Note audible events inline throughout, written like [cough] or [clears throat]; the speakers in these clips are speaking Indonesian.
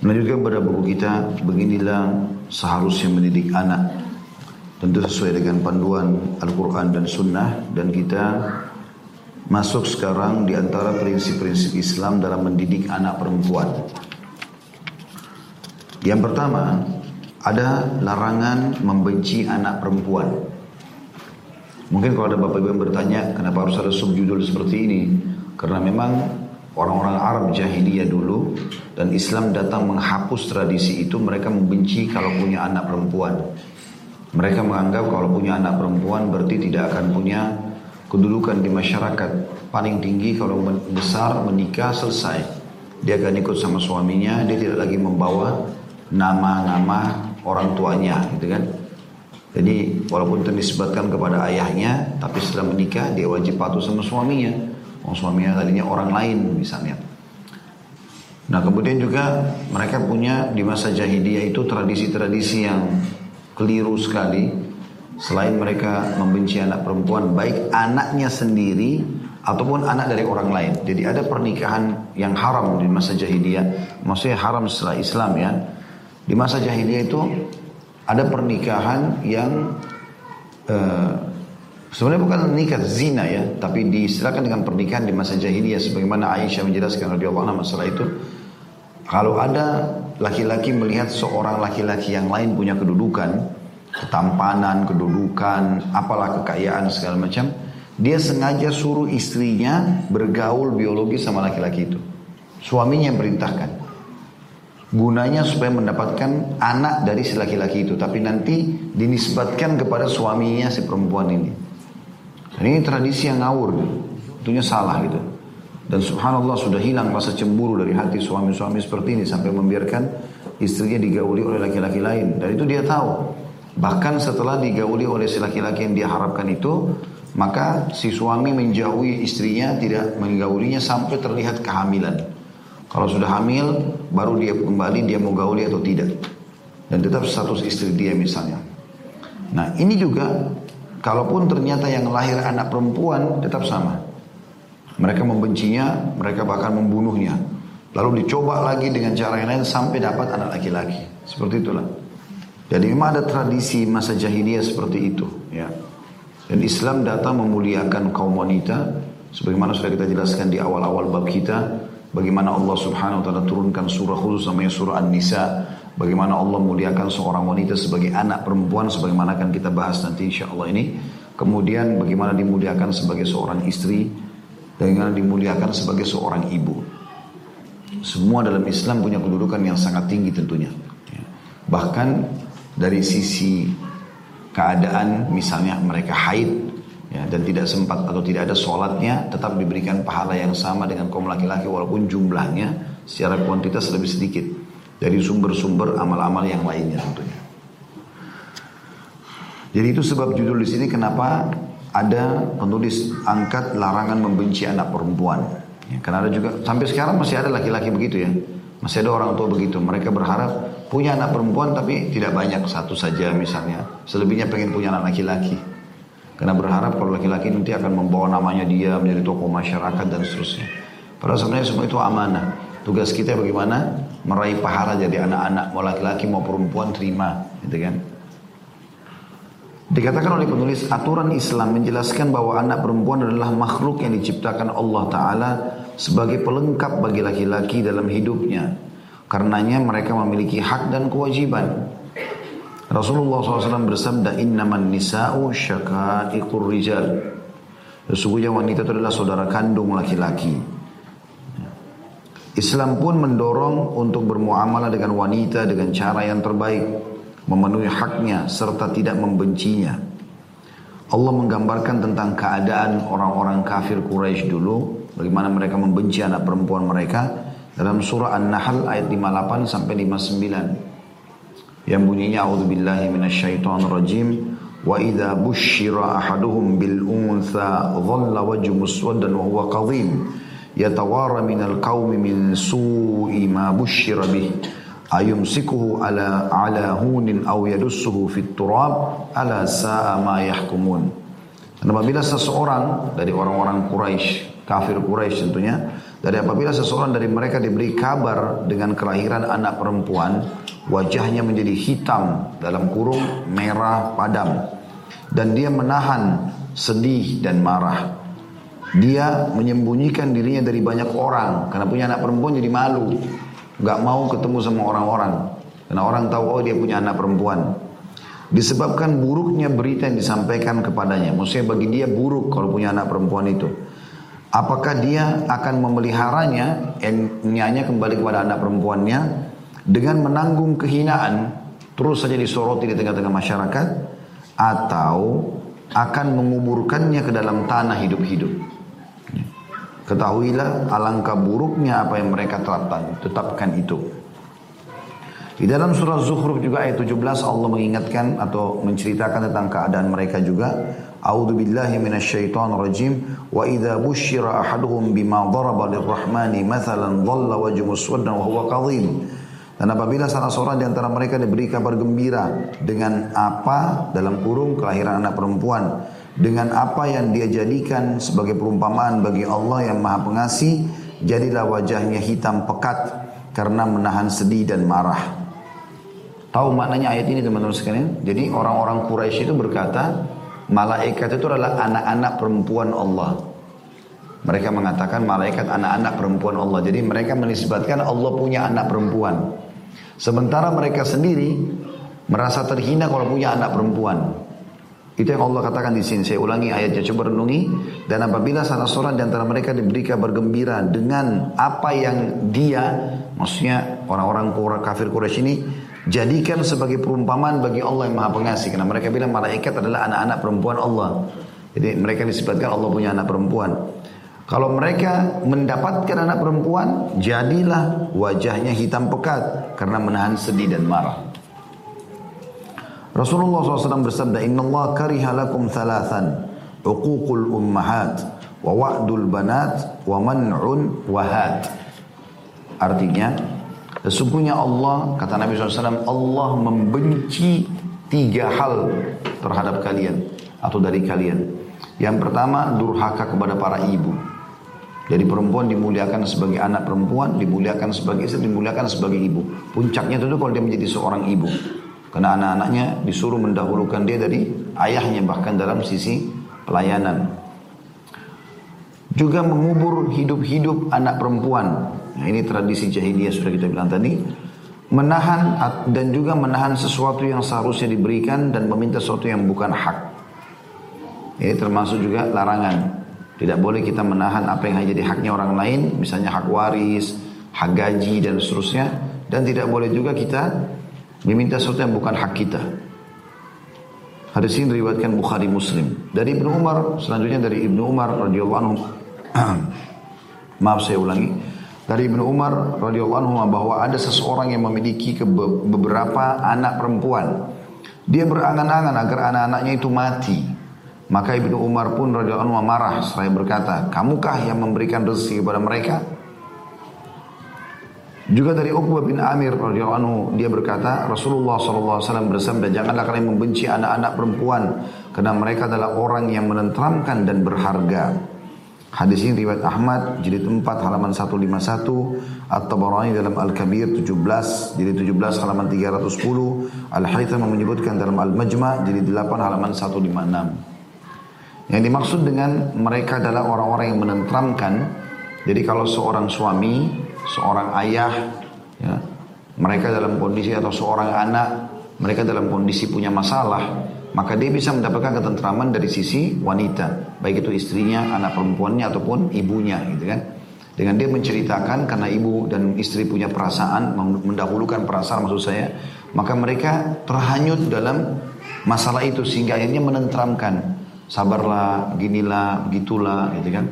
Melanjutkan pada buku kita, beginilah seharusnya mendidik anak. Tentu sesuai dengan panduan Al-Quran dan Sunnah. Dan kita masuk sekarang di antara prinsip-prinsip Islam dalam mendidik anak perempuan. Yang pertama, ada larangan membenci anak perempuan. Mungkin kalau ada bapak ibu yang bertanya, kenapa harus ada subjudul seperti ini? Karena memang orang-orang Arab jahiliyah dulu dan Islam datang menghapus tradisi itu, mereka membenci kalau punya anak perempuan. Mereka menganggap kalau punya anak perempuan berarti tidak akan punya kedudukan di masyarakat. Paling tinggi kalau besar menikah selesai. Dia akan ikut sama suaminya, dia tidak lagi membawa nama-nama orang tuanya gitu kan. Jadi walaupun ternisbatkan kepada ayahnya, tapi setelah menikah dia wajib patuh sama suaminya. Oh, suaminya tadinya orang lain misalnya. Nah kemudian juga mereka punya di masa jahiliyah itu tradisi-tradisi yang keliru sekali. Selain mereka membenci anak perempuan, baik anaknya sendiri ataupun anak dari orang lain. Jadi ada pernikahan yang haram di masa jahiliyah, maksudnya haram setelah Islam ya. Di masa jahiliyah itu ada pernikahan yang uh, sebenarnya bukan nikah zina ya, tapi diistilahkan dengan pernikahan di masa jahiliyah sebagaimana Aisyah menjelaskan radhiyallahu anha masalah itu. Kalau ada laki-laki melihat seorang laki-laki yang lain punya kedudukan, ketampanan, kedudukan, apalah kekayaan segala macam, dia sengaja suruh istrinya bergaul biologi sama laki-laki itu. Suaminya yang perintahkan. Gunanya supaya mendapatkan anak dari si laki-laki itu. Tapi nanti dinisbatkan kepada suaminya si perempuan ini. Dan ini tradisi yang ngawur. Tentunya salah gitu. Dan subhanallah sudah hilang rasa cemburu dari hati suami-suami seperti ini. Sampai membiarkan istrinya digauli oleh laki-laki lain. Dan itu dia tahu. Bahkan setelah digauli oleh si laki-laki yang dia harapkan itu. Maka si suami menjauhi istrinya tidak menggaulinya sampai terlihat kehamilan. Kalau sudah hamil, baru dia kembali dia mau gauli atau tidak. Dan tetap status istri dia misalnya. Nah ini juga, kalaupun ternyata yang lahir anak perempuan tetap sama. Mereka membencinya, mereka bahkan membunuhnya. Lalu dicoba lagi dengan cara yang lain sampai dapat anak laki-laki. Seperti itulah. Jadi memang ada tradisi masa jahiliyah seperti itu. Ya. Dan Islam datang memuliakan kaum wanita. Sebagaimana sudah kita jelaskan di awal-awal bab kita Bagaimana Allah subhanahu wa ta'ala turunkan surah khusus namanya surah An-Nisa. Bagaimana Allah muliakan seorang wanita sebagai anak perempuan. Sebagaimana akan kita bahas nanti insya Allah ini. Kemudian bagaimana dimuliakan sebagai seorang istri. Bagaimana dimuliakan sebagai seorang ibu. Semua dalam Islam punya kedudukan yang sangat tinggi tentunya. Bahkan dari sisi keadaan misalnya mereka haid ya, dan tidak sempat atau tidak ada sholatnya tetap diberikan pahala yang sama dengan kaum laki-laki walaupun jumlahnya secara kuantitas lebih sedikit dari sumber-sumber amal-amal yang lainnya tentunya. Jadi itu sebab judul di sini kenapa ada penulis angkat larangan membenci anak perempuan. Ya, karena ada juga sampai sekarang masih ada laki-laki begitu ya. Masih ada orang tua begitu. Mereka berharap punya anak perempuan tapi tidak banyak satu saja misalnya. Selebihnya pengen punya anak laki-laki. Karena berharap kalau laki-laki nanti akan membawa namanya dia menjadi tokoh masyarakat dan seterusnya. Padahal sebenarnya semua itu amanah. Tugas kita bagaimana meraih pahala jadi anak-anak mau laki-laki mau perempuan terima, gitu kan? Dikatakan oleh penulis aturan Islam menjelaskan bahwa anak perempuan adalah makhluk yang diciptakan Allah Ta'ala sebagai pelengkap bagi laki-laki dalam hidupnya. Karenanya mereka memiliki hak dan kewajiban. Rasulullah SAW bersabda innaman nisa'u syakaiqur rijal. Sesungguhnya wanita itu adalah saudara kandung laki-laki. Islam pun mendorong untuk bermuamalah dengan wanita dengan cara yang terbaik, memenuhi haknya serta tidak membencinya. Allah menggambarkan tentang keadaan orang-orang kafir Quraisy dulu, bagaimana mereka membenci anak perempuan mereka dalam surah An-Nahl ayat 58 sampai 59 yang bunyinya a'udzubillahi minasyaitonir rajim wa idza busyira ahaduhum bil untha dhalla wajhu muswaddan wa huwa qadhim yatawara minal qaumi min su'i ma busyira bih ayumsikuhu ala ala hunin aw yadussuhu fit turab ala sa'a ma yahkumun dan apabila seseorang dari orang-orang Quraisy kafir Quraisy tentunya Dari apabila seseorang dari mereka diberi kabar dengan kelahiran anak perempuan, wajahnya menjadi hitam dalam kurung merah padam. Dan dia menahan sedih dan marah. Dia menyembunyikan dirinya dari banyak orang karena punya anak perempuan jadi malu. Gak mau ketemu sama orang-orang. Karena orang tahu oh dia punya anak perempuan. Disebabkan buruknya berita yang disampaikan kepadanya. Maksudnya bagi dia buruk kalau punya anak perempuan itu. Apakah dia akan memeliharanya, nyanya kembali kepada anak perempuannya dengan menanggung kehinaan terus saja disoroti di tengah-tengah masyarakat atau akan menguburkannya ke dalam tanah hidup-hidup. Ketahuilah alangkah buruknya apa yang mereka terapkan, tetapkan itu. Di dalam surah Zuhruf juga ayat 17 Allah mengingatkan atau menceritakan tentang keadaan mereka juga. A'udzu billahi minasyaitonir rajim. Wa idza busyira ahaduhum bima daraba lirrahmani mathalan dhalla wajhu muswaddan wa huwa kadhim dan apabila salah seorang di antara mereka diberi kabar gembira dengan apa? Dalam kurung kelahiran anak perempuan dengan apa yang dia jadikan sebagai perumpamaan bagi Allah yang Maha Pengasih jadilah wajahnya hitam pekat karena menahan sedih dan marah. Tahu maknanya ayat ini teman-teman sekalian? Jadi orang-orang Quraisy itu berkata, Malaikat itu adalah anak-anak perempuan Allah. Mereka mengatakan malaikat anak-anak perempuan Allah. Jadi mereka menisbatkan Allah punya anak perempuan. Sementara mereka sendiri merasa terhina kalau punya anak perempuan. Itu yang Allah katakan di sini. Saya ulangi ayatnya coba renungi. Dan apabila salah seorang di antara mereka diberi kabar gembira dengan apa yang dia, maksudnya orang-orang kafir Quraisy ini Jadikan sebagai perumpamaan bagi Allah yang maha pengasih. Karena mereka bilang malaikat adalah anak-anak perempuan Allah. Jadi mereka disebutkan Allah punya anak perempuan. Kalau mereka mendapatkan anak perempuan, jadilah wajahnya hitam pekat karena menahan sedih dan marah. Rasulullah SAW bersabda, Inna Allah kariha lakum thalathan, uququl ummahat, wa wa'dul banat, wa man'un wahad. Artinya, Sesungguhnya Allah, kata Nabi SAW, Allah membenci tiga hal terhadap kalian atau dari kalian. Yang pertama, durhaka kepada para ibu. Jadi perempuan dimuliakan sebagai anak perempuan, dimuliakan sebagai istri, dimuliakan sebagai ibu. Puncaknya tentu kalau dia menjadi seorang ibu. Karena anak-anaknya disuruh mendahulukan dia dari ayahnya bahkan dalam sisi pelayanan. Juga mengubur hidup-hidup anak perempuan Nah ini tradisi jahiliyah sudah kita bilang tadi. Menahan dan juga menahan sesuatu yang seharusnya diberikan dan meminta sesuatu yang bukan hak. Ini termasuk juga larangan. Tidak boleh kita menahan apa yang hanya jadi haknya orang lain, misalnya hak waris, hak gaji dan seterusnya. Dan tidak boleh juga kita meminta sesuatu yang bukan hak kita. Hadis ini diriwayatkan Bukhari Muslim. Dari Ibnu Umar, selanjutnya dari Ibnu Umar radhiyallahu anhu. [clears throat] Maaf saya ulangi. Dari Ibnu Umar radhiyallahu anhu bahwa ada seseorang yang memiliki beberapa anak perempuan. Dia berangan-angan agar anak-anaknya itu mati. Maka Ibnu Umar pun radhiyallahu anhu marah seraya berkata, "Kamukah yang memberikan rezeki kepada mereka?" Juga dari Uqbah bin Amir radhiyallahu anhu dia berkata Rasulullah SAW bersabda janganlah kalian membenci anak-anak perempuan karena mereka adalah orang yang menenteramkan dan berharga. Hadis ini riwayat Ahmad jilid 4 halaman 151, At-Tabarani dalam Al-Kabir 17 jilid 17 halaman 310, Al-Haytham menyebutkan dalam Al-Majma' jilid 8 halaman 156. Yang dimaksud dengan mereka adalah orang-orang yang menentramkan. Jadi kalau seorang suami, seorang ayah, ya, mereka dalam kondisi atau seorang anak, mereka dalam kondisi punya masalah, maka dia bisa mendapatkan ketentraman dari sisi wanita, baik itu istrinya, anak perempuannya ataupun ibunya, gitu kan. Dengan dia menceritakan karena ibu dan istri punya perasaan, mendahulukan perasaan maksud saya, maka mereka terhanyut dalam masalah itu sehingga akhirnya menentramkan. Sabarlah, ginilah, begitulah, gitu kan.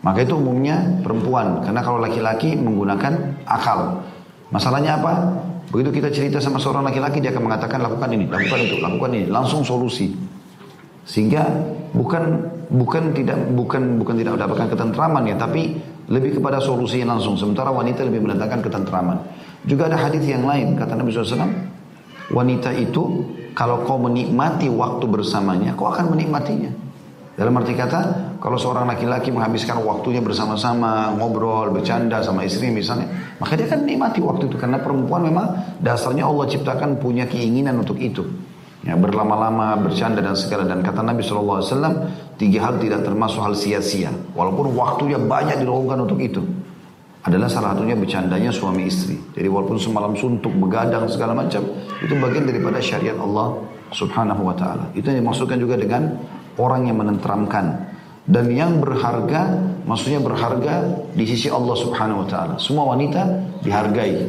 Maka itu umumnya perempuan, karena kalau laki-laki menggunakan akal. Masalahnya apa? Begitu kita cerita sama seorang laki-laki dia akan mengatakan lakukan ini, lakukan itu, lakukan ini, langsung solusi. Sehingga bukan bukan tidak bukan bukan tidak mendapatkan ketentraman ya, tapi lebih kepada solusi yang langsung. Sementara wanita lebih mendatangkan ketentraman. Juga ada hadis yang lain kata Nabi SAW, wanita itu kalau kau menikmati waktu bersamanya, kau akan menikmatinya. Dalam arti kata, kalau seorang laki-laki menghabiskan waktunya bersama-sama, ngobrol, bercanda sama istri misalnya, maka dia kan nikmati waktu itu. Karena perempuan memang dasarnya Allah ciptakan punya keinginan untuk itu. Ya, berlama-lama, bercanda dan segala. Dan kata Nabi SAW, tiga hal tidak termasuk hal sia-sia. Walaupun waktunya banyak dilakukan untuk itu. Adalah salah satunya bercandanya suami istri. Jadi walaupun semalam suntuk, begadang, segala macam. Itu bagian daripada syariat Allah subhanahu wa ta'ala. Itu yang dimaksudkan juga dengan orang yang menenteramkan. Dan yang berharga, maksudnya berharga di sisi Allah subhanahu wa ta'ala. Semua wanita dihargai.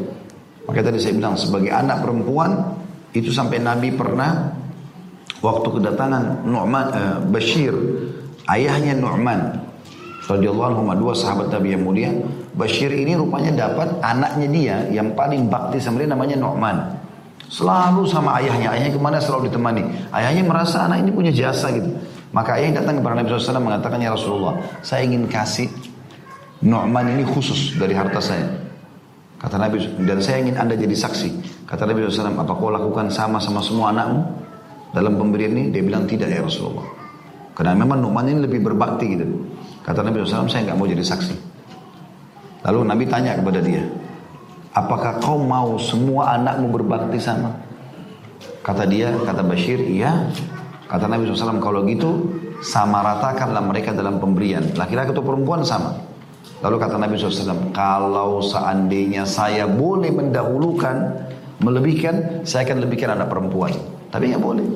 Makanya tadi saya bilang, sebagai anak perempuan, itu sampai Nabi pernah waktu kedatangan Nu'man uh, Bashir, ayahnya Nu'man radhiyallahu anhu dua sahabat Nabi yang mulia. Bashir ini rupanya dapat anaknya dia yang paling bakti sama dia namanya Nu'man. Selalu sama ayahnya, ayahnya ke mana selalu ditemani. Ayahnya merasa anak ini punya jasa gitu. Maka ayah datang kepada Nabi SAW mengatakan, Ya Rasulullah, saya ingin kasih Nu'man ini khusus dari harta saya. Kata Nabi, dan saya ingin anda jadi saksi. Kata Nabi SAW, apa kau lakukan sama sama semua anakmu dalam pemberian ini? Dia bilang tidak ya Rasulullah. Karena memang Nu'man ini lebih berbakti gitu. Kata Nabi SAW, saya nggak mau jadi saksi. Lalu Nabi tanya kepada dia, apakah kau mau semua anakmu berbakti sama? Kata dia, kata Bashir, iya. Kata Nabi SAW, kalau gitu sama ratakanlah mereka dalam pemberian. Laki-laki atau perempuan sama. Lalu kata Nabi SAW, kalau seandainya saya boleh mendahulukan, melebihkan, saya akan lebihkan anak perempuan. Tapi nggak boleh.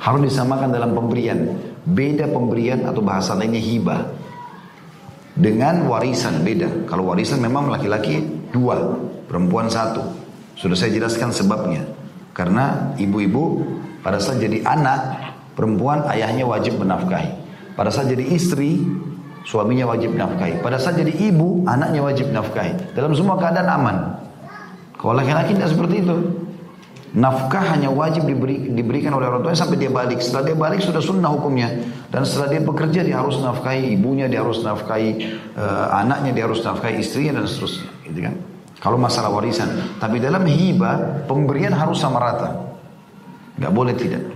Harus disamakan dalam pemberian. Beda pemberian atau bahasa lainnya hibah. Dengan warisan beda. Kalau warisan memang laki-laki dua, perempuan satu. Sudah saya jelaskan sebabnya. Karena ibu-ibu pada saat jadi anak, perempuan ayahnya wajib menafkahi. Pada saat jadi istri, Suaminya wajib nafkahi. Pada saat jadi ibu, anaknya wajib nafkahi. Dalam semua keadaan aman. Kalau laki-laki tidak seperti itu. Nafkah hanya wajib diberi, diberikan oleh orang tuanya sampai dia balik. Setelah dia balik sudah sunnah hukumnya. Dan setelah dia bekerja dia harus nafkahi ibunya, dia harus nafkahi uh, anaknya, dia harus nafkahi istrinya dan seterusnya. Gitu kan? Kalau masalah warisan. Tapi dalam hibah, pemberian harus sama rata. Gak boleh tidak.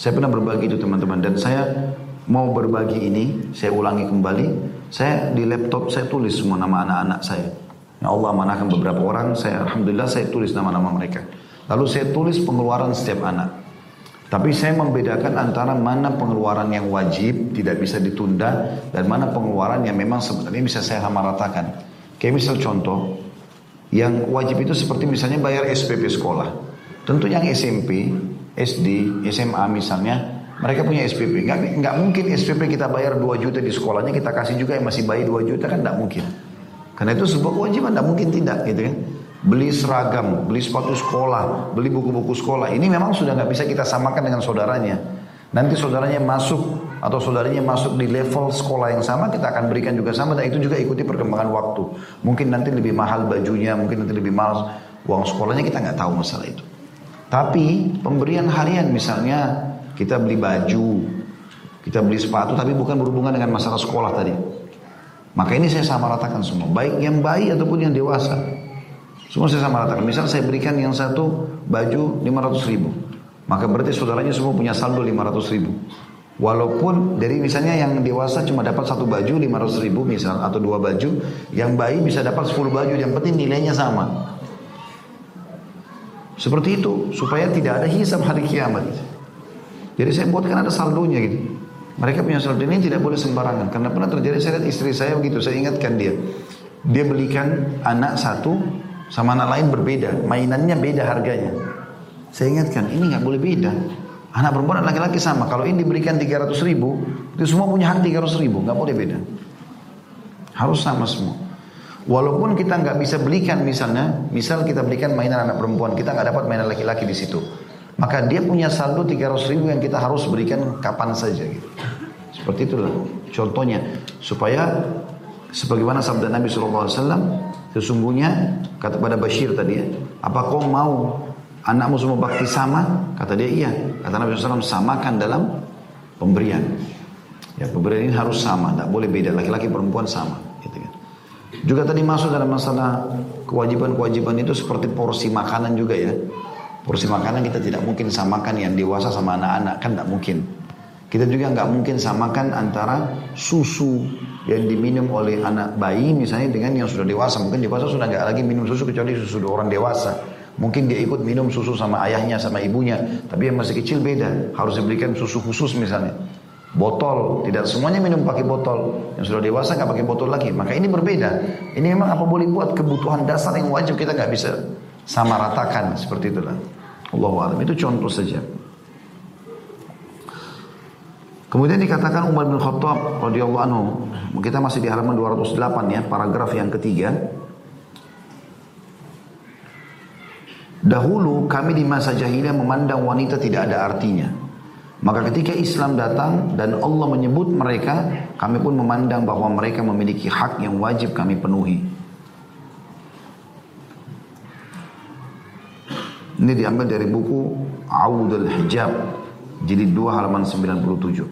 Ya. Saya pernah berbagi itu teman-teman. Dan saya mau berbagi ini, saya ulangi kembali. Saya di laptop saya tulis semua nama anak-anak saya. Ya Allah manahkan beberapa orang, saya alhamdulillah saya tulis nama-nama mereka. Lalu saya tulis pengeluaran setiap anak. Tapi saya membedakan antara mana pengeluaran yang wajib, tidak bisa ditunda, dan mana pengeluaran yang memang sebenarnya bisa saya samaratakan. Kayak misal contoh, yang wajib itu seperti misalnya bayar SPP sekolah. Tentu yang SMP, SD, SMA misalnya, mereka punya SPP. Nggak, nggak mungkin SPP kita bayar 2 juta di sekolahnya, kita kasih juga yang masih bayi 2 juta kan nggak mungkin. Karena itu sebuah kewajiban, nggak mungkin tidak gitu kan. Beli seragam, beli sepatu sekolah, beli buku-buku sekolah. Ini memang sudah nggak bisa kita samakan dengan saudaranya. Nanti saudaranya masuk atau saudaranya masuk di level sekolah yang sama, kita akan berikan juga sama dan itu juga ikuti perkembangan waktu. Mungkin nanti lebih mahal bajunya, mungkin nanti lebih mahal uang sekolahnya, kita nggak tahu masalah itu. Tapi pemberian harian misalnya kita beli baju, kita beli sepatu tapi bukan berhubungan dengan masalah sekolah tadi. Maka ini saya sama ratakan semua, baik yang bayi ataupun yang dewasa. Semua saya sama ratakan. Misal saya berikan yang satu baju 500 ribu. Maka berarti saudaranya semua punya saldo 500 ribu. Walaupun dari misalnya yang dewasa cuma dapat satu baju 500 ribu misal atau dua baju, yang bayi bisa dapat 10 baju, yang penting nilainya sama. Seperti itu supaya tidak ada hisab hari kiamat. Jadi saya buatkan ada saldonya gitu. Mereka punya saldo ini tidak boleh sembarangan. Karena pernah terjadi saya lihat istri saya begitu, saya ingatkan dia. Dia belikan anak satu sama anak lain berbeda. Mainannya beda harganya. Saya ingatkan, ini nggak boleh beda. Anak perempuan dan laki-laki sama. Kalau ini diberikan 300 ribu, itu semua punya hak 300 ribu. Nggak boleh beda. Harus sama semua. Walaupun kita nggak bisa belikan misalnya, misal kita belikan mainan anak perempuan, kita nggak dapat mainan laki-laki di situ. Maka dia punya saldo 300 ribu yang kita harus berikan kapan saja gitu. Seperti itulah contohnya. Supaya sebagaimana sabda Nabi SAW sesungguhnya kata pada Bashir tadi ya, apa kau mau anakmu semua bakti sama? Kata dia iya. Kata Nabi SAW samakan dalam pemberian. Ya pemberian ini harus sama, tidak boleh beda laki-laki perempuan sama. Juga tadi masuk dalam masalah kewajiban-kewajiban itu seperti porsi makanan juga ya. Porsi makanan kita tidak mungkin samakan yang dewasa sama anak-anak kan tidak mungkin. Kita juga nggak mungkin samakan antara susu yang diminum oleh anak bayi misalnya dengan yang sudah dewasa. Mungkin dewasa sudah nggak lagi minum susu kecuali susu orang dewasa. Mungkin dia ikut minum susu sama ayahnya, sama ibunya. Tapi yang masih kecil beda. Harus diberikan susu khusus misalnya. Botol, tidak semuanya minum pakai botol. Yang sudah dewasa nggak pakai botol lagi. Maka ini berbeda. Ini memang apa boleh buat kebutuhan dasar yang wajib kita nggak bisa sama ratakan seperti itulah. Allah alam itu contoh saja. Kemudian dikatakan Umar bin Khattab radhiyallahu anhu, kita masih di halaman 208 ya, paragraf yang ketiga. Dahulu kami di masa jahiliyah memandang wanita tidak ada artinya. Maka ketika Islam datang dan Allah menyebut mereka, kami pun memandang bahwa mereka memiliki hak yang wajib kami penuhi. Ini diambil dari buku Audul Hijab, jilid 2 halaman 97.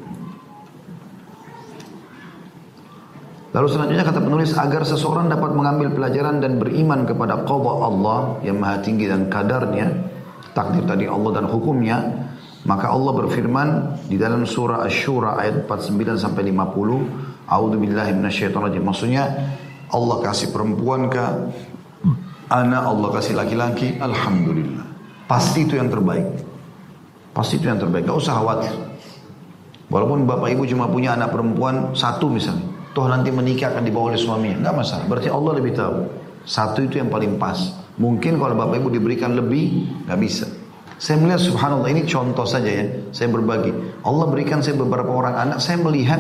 Lalu selanjutnya kata penulis agar seseorang dapat mengambil pelajaran dan beriman kepada qadha Allah yang maha tinggi dan kadarnya, takdir tadi Allah dan hukumnya, maka Allah berfirman di dalam surah Asy-Syura ayat 49 sampai 50, A'udzu billahi minasyaitonir Maksudnya Allah kasih perempuan ke anak, Allah kasih laki-laki, alhamdulillah. Pasti itu yang terbaik. Pasti itu yang terbaik, gak usah khawatir. Walaupun bapak ibu cuma punya anak perempuan satu misalnya, toh nanti menikah akan dibawa oleh suaminya. Enggak masalah. Berarti Allah lebih tahu. Satu itu yang paling pas. Mungkin kalau bapak ibu diberikan lebih, nggak bisa. Saya melihat subhanallah ini contoh saja ya. Saya berbagi. Allah berikan saya beberapa orang anak. Saya melihat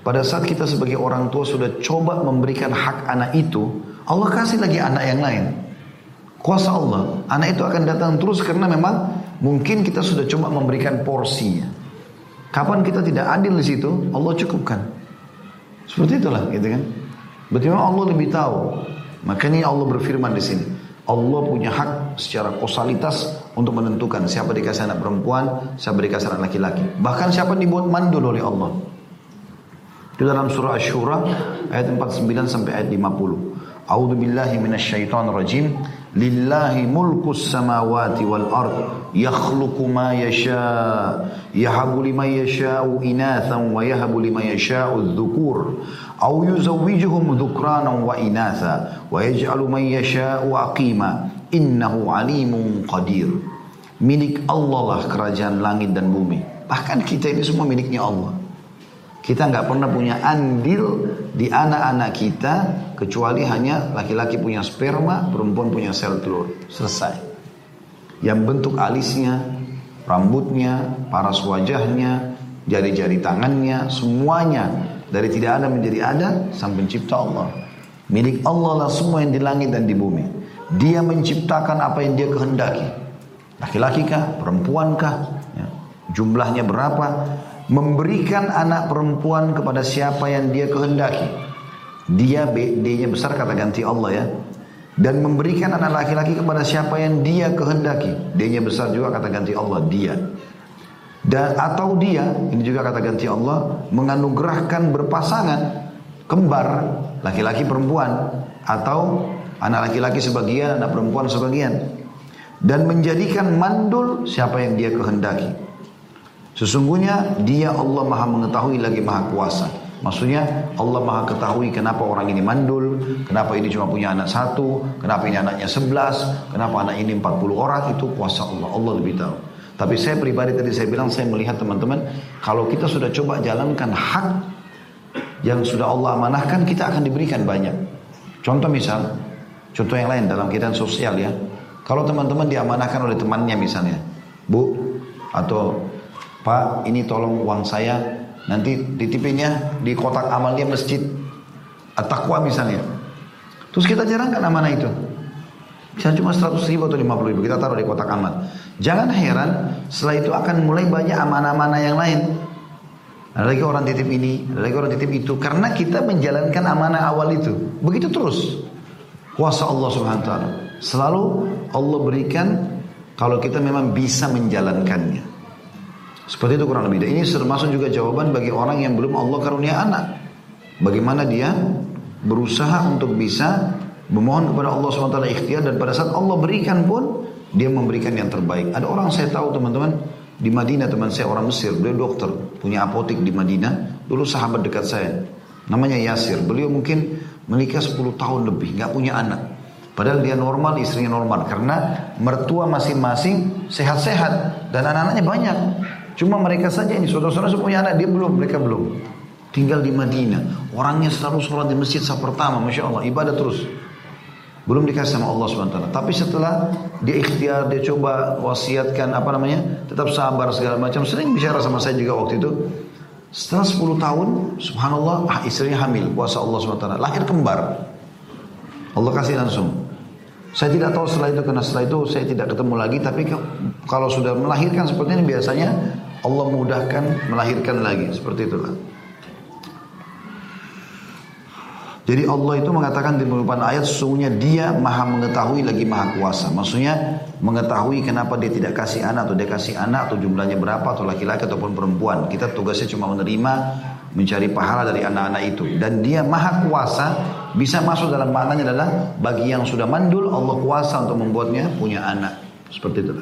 pada saat kita sebagai orang tua sudah coba memberikan hak anak itu. Allah kasih lagi anak yang lain. Kuasa Allah. Anak itu akan datang terus karena memang mungkin kita sudah coba memberikan porsinya. Kapan kita tidak adil di situ, Allah cukupkan. Seperti itulah gitu kan. Berarti memang Allah lebih tahu. Makanya Allah berfirman di sini. Allah punya hak secara kausalitas untuk menentukan siapa dikasih anak perempuan, siapa dikasih anak laki-laki. Bahkan siapa dibuat mandul oleh Allah. Itu dalam surah Asy-Syura ayat 49 sampai ayat 50. A'udzu billahi minasyaitonir rajim. Lillahi mulkus samawati wal ard yakhluqu ma yasha yahabu liman yasha'u inathan wa yahabu liman yasha'u dhukur aw yuzawwijuhum dhukranan wa inatha wa yaj'alu man yasha'u aqima innahu alimun qadir milik Allah lah kerajaan langit dan bumi bahkan kita ini semua miliknya Allah kita nggak pernah punya andil di anak-anak kita kecuali hanya laki-laki punya sperma, perempuan punya sel telur. Selesai. Yang bentuk alisnya, rambutnya, paras wajahnya, jari-jari tangannya, semuanya dari tidak ada menjadi ada sang pencipta Allah. Milik Allah lah semua yang di langit dan di bumi. Dia menciptakan apa yang dia kehendaki. Laki-laki kah? Perempuan kah? Ya. Jumlahnya berapa? memberikan anak perempuan kepada siapa yang dia kehendaki. Dia D-nya besar kata ganti Allah ya. Dan memberikan anak laki-laki kepada siapa yang dia kehendaki. D-nya besar juga kata ganti Allah dia. Dan atau dia, ini juga kata ganti Allah, menganugerahkan berpasangan kembar laki-laki perempuan atau anak laki-laki sebagian, anak perempuan sebagian dan menjadikan mandul siapa yang dia kehendaki. Sesungguhnya dia Allah maha mengetahui lagi maha kuasa. Maksudnya Allah maha ketahui kenapa orang ini mandul, kenapa ini cuma punya anak satu, kenapa ini anaknya sebelas, kenapa anak ini empat puluh orang, itu kuasa Allah. Allah lebih tahu. Tapi saya pribadi tadi saya bilang saya melihat teman-teman, kalau kita sudah coba jalankan hak yang sudah Allah amanahkan, kita akan diberikan banyak. Contoh misal, contoh yang lain dalam kehidupan sosial ya. Kalau teman-teman diamanahkan oleh temannya misalnya, Bu atau Pak ini tolong uang saya nanti ditipinnya di kotak amalnya masjid At-Taqwa misalnya. Terus kita jarangkan amanah itu. Misalnya cuma 100 ribu atau 50 ribu kita taruh di kotak amal. Jangan heran setelah itu akan mulai banyak amanah-amanah yang lain. Ada lagi orang titip ini, ada lagi orang titip itu. Karena kita menjalankan amanah awal itu. Begitu terus. Kuasa Allah subhanahu wa ta'ala. Selalu Allah berikan kalau kita memang bisa menjalankannya. Seperti itu kurang lebih. Dan ini termasuk juga jawaban bagi orang yang belum Allah karunia anak. Bagaimana dia berusaha untuk bisa memohon kepada Allah SWT ikhtiar dan pada saat Allah berikan pun dia memberikan yang terbaik. Ada orang saya tahu teman-teman di Madinah teman saya orang Mesir, beliau dokter, punya apotik di Madinah. Dulu sahabat dekat saya, namanya Yasir. Beliau mungkin menikah 10 tahun lebih, nggak punya anak. Padahal dia normal, istrinya normal. Karena mertua masing-masing sehat-sehat dan anak-anaknya banyak. Cuma mereka saja ini, saudara-saudara punya anak, dia belum, mereka belum. Tinggal di Madinah. Orangnya selalu sholat di masjid saat pertama, Masya Allah, ibadah terus. Belum dikasih sama Allah SWT. Tapi setelah dia ikhtiar, dia coba wasiatkan apa namanya, tetap sabar segala macam. Sering bicara sama saya juga waktu itu. Setelah 10 tahun, subhanallah, ah, istrinya hamil, puasa Allah SWT. Lahir kembar. Allah kasih langsung. Saya tidak tahu setelah itu, karena setelah itu saya tidak ketemu lagi. Tapi kalau sudah melahirkan seperti ini, biasanya Allah mudahkan melahirkan lagi. Seperti itulah. Jadi Allah itu mengatakan di beberapa ayat sesungguhnya dia maha mengetahui lagi maha kuasa. Maksudnya mengetahui kenapa dia tidak kasih anak atau dia kasih anak atau jumlahnya berapa atau laki-laki ataupun perempuan. Kita tugasnya cuma menerima mencari pahala dari anak-anak itu. Dan dia maha kuasa bisa masuk dalam maknanya adalah bagi yang sudah mandul Allah kuasa untuk membuatnya punya anak. Seperti itu.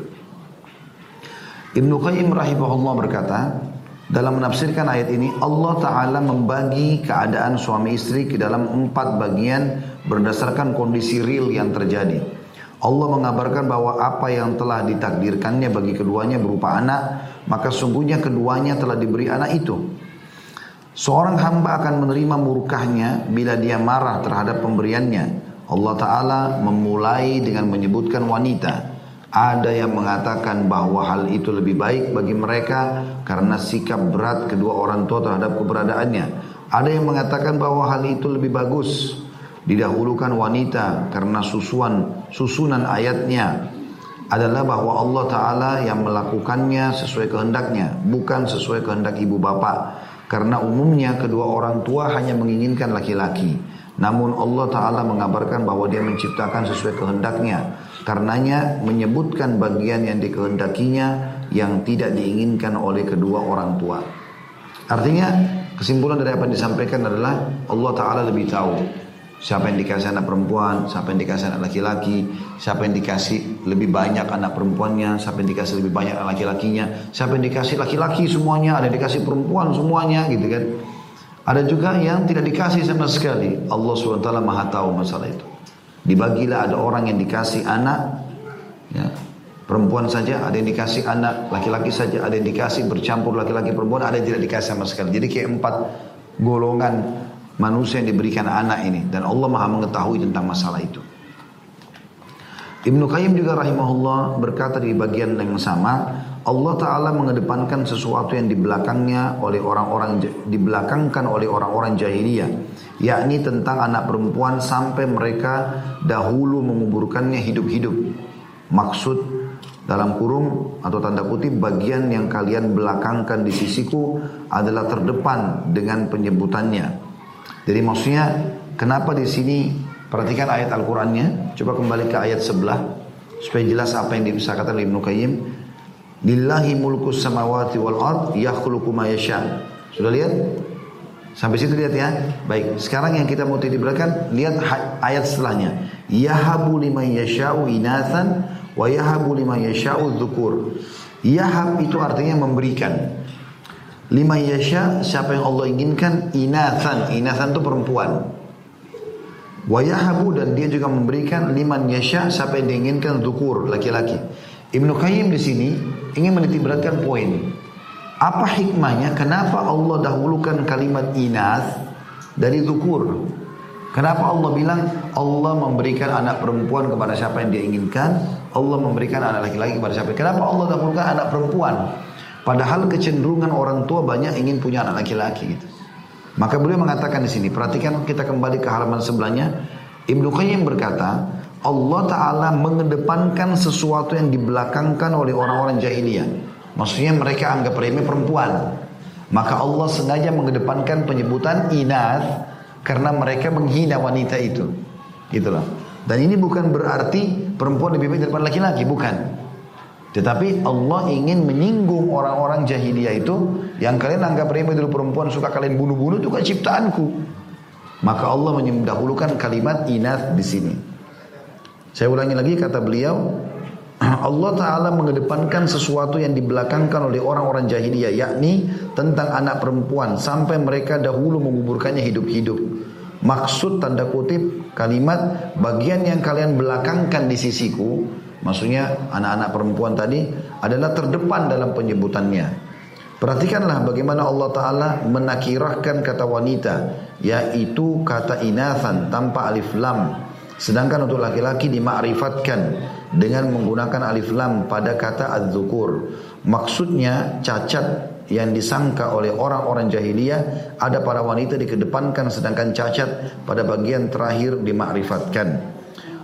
Ibnu Qayyim rahimahullah berkata, dalam menafsirkan ayat ini, Allah Ta'ala membagi keadaan suami istri ke dalam empat bagian berdasarkan kondisi real yang terjadi. Allah mengabarkan bahwa apa yang telah ditakdirkannya bagi keduanya berupa anak, maka sungguhnya keduanya telah diberi anak itu. Seorang hamba akan menerima murkahnya bila dia marah terhadap pemberiannya. Allah Ta'ala memulai dengan menyebutkan wanita. Ada yang mengatakan bahwa hal itu lebih baik bagi mereka karena sikap berat kedua orang tua terhadap keberadaannya. Ada yang mengatakan bahwa hal itu lebih bagus didahulukan wanita karena susuan susunan ayatnya adalah bahwa Allah Ta'ala yang melakukannya sesuai kehendaknya bukan sesuai kehendak ibu bapak karena umumnya kedua orang tua hanya menginginkan laki-laki. Namun Allah Ta'ala mengabarkan bahwa dia menciptakan sesuai kehendaknya Karenanya menyebutkan bagian yang dikehendakinya yang tidak diinginkan oleh kedua orang tua. Artinya kesimpulan dari apa yang disampaikan adalah Allah Ta'ala lebih tahu Siapa yang dikasih anak perempuan, siapa yang dikasih anak laki-laki, siapa yang dikasih lebih banyak anak perempuannya, siapa yang dikasih lebih banyak anak laki-lakinya, siapa yang dikasih laki-laki semuanya, ada yang dikasih perempuan semuanya gitu kan. Ada juga yang tidak dikasih sama sekali. Allah SWT maha tahu masalah itu. Dibagilah ada orang yang dikasih anak, ya, perempuan saja, ada yang dikasih anak, laki-laki saja, ada yang dikasih bercampur laki-laki perempuan, ada yang tidak dikasih sama sekali. Jadi kayak empat golongan manusia yang diberikan anak ini. Dan Allah maha mengetahui tentang masalah itu. Ibnu Qayyim juga rahimahullah berkata di bagian yang sama, Allah Ta'ala mengedepankan sesuatu yang di belakangnya oleh orang-orang dibelakangkan oleh orang-orang jahiliyah yakni tentang anak perempuan sampai mereka dahulu menguburkannya hidup-hidup. Maksud dalam kurung atau tanda kutip bagian yang kalian belakangkan di sisiku adalah terdepan dengan penyebutannya. Jadi maksudnya kenapa di sini perhatikan ayat Al-Qur'annya. Coba kembali ke ayat sebelah supaya jelas apa yang oleh Ibnu Qayyim Lillahi mulku samawati wal ard yakhluqu ma yasha. Sudah lihat? Sampai situ lihat ya. Baik, sekarang yang kita mau belakang lihat ayat setelahnya. Yahabu liman yasha'u inathan wa yahabu liman yasha'u dzukur. Yahab itu artinya memberikan. Lima yasha siapa yang Allah inginkan inathan. Inathan itu perempuan. Wa yahabu dan dia juga memberikan liman yasha siapa yang diinginkan dzukur, laki-laki. Ibnu Qayyim di sini ingin menitik beratkan poin. Apa hikmahnya? Kenapa Allah dahulukan kalimat inas dari zukur? Kenapa Allah bilang Allah memberikan anak perempuan kepada siapa yang dia inginkan? Allah memberikan anak laki-laki kepada siapa? Kenapa Allah dahulukan anak perempuan? Padahal kecenderungan orang tua banyak ingin punya anak laki-laki gitu. Maka beliau mengatakan di sini, perhatikan kita kembali ke halaman sebelahnya. Ibnu Qayyim berkata, Allah Ta'ala mengedepankan sesuatu yang dibelakangkan oleh orang-orang jahiliyah. Maksudnya mereka anggap remeh perempuan. Maka Allah sengaja mengedepankan penyebutan inath karena mereka menghina wanita itu. Itulah. Dan ini bukan berarti perempuan lebih baik daripada laki-laki, bukan. Tetapi Allah ingin menyinggung orang-orang jahiliyah itu yang kalian anggap remeh dulu perempuan suka kalian bunuh-bunuh itu kan ciptaanku. Maka Allah mendahulukan kalimat inath di sini. Saya ulangi lagi kata beliau, [clears throat] Allah Ta'ala mengedepankan sesuatu yang dibelakangkan oleh orang-orang jahiliyah yakni tentang anak perempuan sampai mereka dahulu menguburkannya hidup-hidup. Maksud tanda kutip kalimat bagian yang kalian belakangkan di sisiku maksudnya anak-anak perempuan tadi adalah terdepan dalam penyebutannya. Perhatikanlah bagaimana Allah Ta'ala menakirahkan kata wanita Yaitu kata inathan tanpa alif lam Sedangkan untuk laki-laki dimakrifatkan dengan menggunakan alif lam pada kata az-zukur. Maksudnya cacat yang disangka oleh orang-orang jahiliyah ada para wanita dikedepankan sedangkan cacat pada bagian terakhir dimakrifatkan.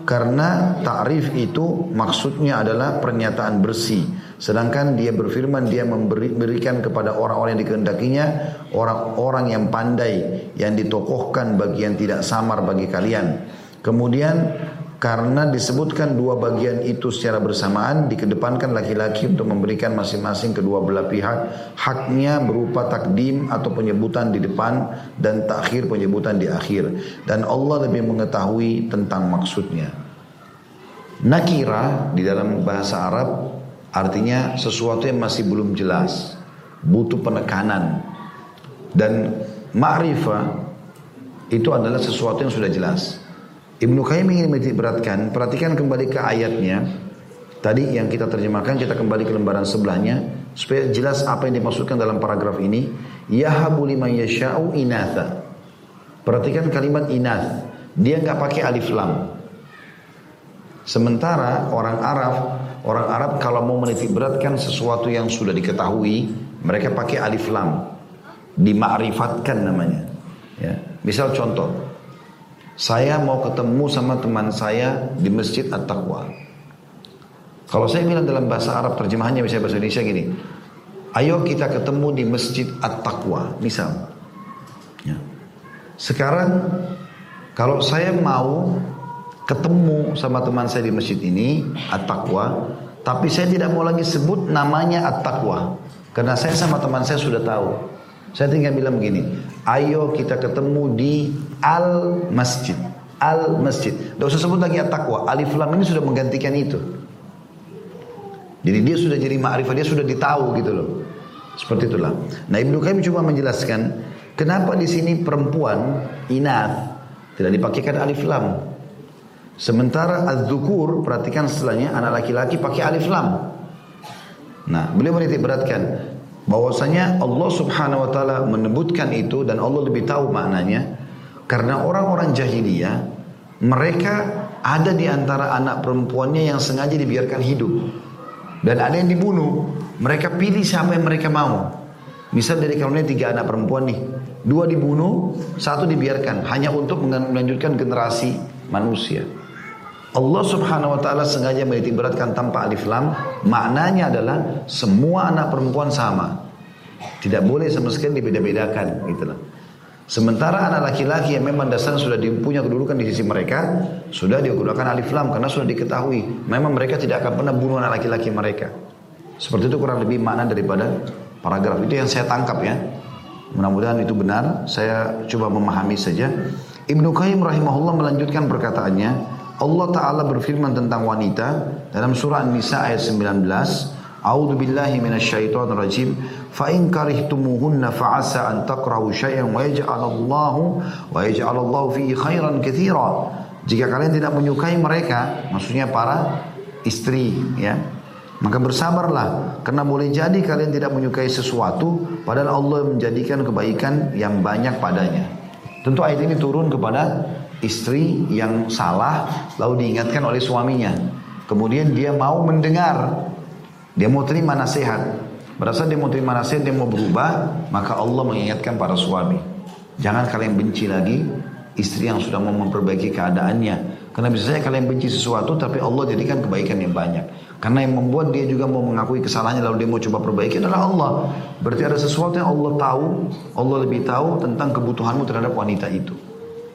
Karena ta'rif itu maksudnya adalah pernyataan bersih. Sedangkan dia berfirman dia memberikan kepada orang-orang yang dikehendakinya orang-orang yang pandai yang ditokohkan bagian tidak samar bagi kalian. Kemudian karena disebutkan dua bagian itu secara bersamaan dikedepankan laki-laki untuk memberikan masing-masing kedua belah pihak haknya berupa takdim atau penyebutan di depan dan takhir penyebutan di akhir dan Allah lebih mengetahui tentang maksudnya. Nakira di dalam bahasa Arab artinya sesuatu yang masih belum jelas, butuh penekanan dan ma'rifah itu adalah sesuatu yang sudah jelas. Ibnu Qayyim ingin beratkan, perhatikan kembali ke ayatnya. Tadi yang kita terjemahkan, kita kembali ke lembaran sebelahnya supaya jelas apa yang dimaksudkan dalam paragraf ini. Yahabu liman yasha'u inatha. Perhatikan kalimat inath. Dia nggak pakai alif lam. Sementara orang Arab, orang Arab kalau mau menitik beratkan sesuatu yang sudah diketahui, mereka pakai alif lam. Dimakrifatkan namanya. Ya. Misal contoh, saya mau ketemu sama teman saya di Masjid At-Taqwa. Kalau saya bilang dalam bahasa Arab terjemahannya bisa bahasa Indonesia gini. Ayo kita ketemu di Masjid At-Taqwa, misal. Ya. Sekarang kalau saya mau ketemu sama teman saya di masjid ini At-Taqwa, tapi saya tidak mau lagi sebut namanya At-Taqwa. Karena saya sama teman saya sudah tahu. Saya tinggal bilang begini, ayo kita ketemu di Al Masjid. Al Masjid. Tidak usah sebut lagi at-taqwa. Alif lam ini sudah menggantikan itu. Jadi dia sudah jadi ma'rifah, dia sudah ditahu gitu loh. Seperti itulah. Nah Ibnu Qayyim coba menjelaskan kenapa di sini perempuan inat tidak dipakaikan alif lam. Sementara az-zukur perhatikan setelahnya anak laki-laki pakai alif lam. Nah, beliau menitik beratkan bahwasanya Allah Subhanahu wa taala menyebutkan itu dan Allah lebih tahu maknanya karena orang-orang jahiliyah mereka ada di antara anak perempuannya yang sengaja dibiarkan hidup. Dan ada yang dibunuh. Mereka pilih siapa yang mereka mau. Misal dari karunia tiga anak perempuan nih. Dua dibunuh, satu dibiarkan. Hanya untuk melanjutkan generasi manusia. Allah subhanahu wa ta'ala sengaja menitik beratkan tanpa alif lam. Maknanya adalah semua anak perempuan sama. Tidak boleh sama sekali dibeda-bedakan. Gitu lah. Sementara anak laki-laki yang memang dasarnya sudah punya kedudukan di sisi mereka, sudah digunakan alif lam karena sudah diketahui. Memang mereka tidak akan pernah bunuh anak laki-laki mereka. Seperti itu kurang lebih makna daripada paragraf itu yang saya tangkap ya. Mudah-mudahan itu benar. Saya coba memahami saja. Ibnu Qayyim rahimahullah melanjutkan perkataannya. Allah Ta'ala berfirman tentang wanita dalam surah An-Nisa ayat 19. A'udzu billahi minasyaitonir rajim. Fa in karihtumuhunna fa'asa an takrahu syai'an wa yaj'alallahu wa yaj'alallahu fihi khairan katsira. Jika kalian tidak menyukai mereka, maksudnya para istri ya. Maka bersabarlah karena boleh jadi kalian tidak menyukai sesuatu padahal Allah menjadikan kebaikan yang banyak padanya. Tentu ayat ini turun kepada istri yang salah lalu diingatkan oleh suaminya. Kemudian dia mau mendengar, dia mau terima nasihat. Pada saat dia mau terima nasihat, dia mau berubah, maka Allah mengingatkan para suami. Jangan kalian benci lagi istri yang sudah mau memperbaiki keadaannya. Karena bisa saja kalian benci sesuatu, tapi Allah jadikan kebaikan yang banyak. Karena yang membuat dia juga mau mengakui kesalahannya lalu dia mau coba perbaiki adalah Allah. Berarti ada sesuatu yang Allah tahu, Allah lebih tahu tentang kebutuhanmu terhadap wanita itu.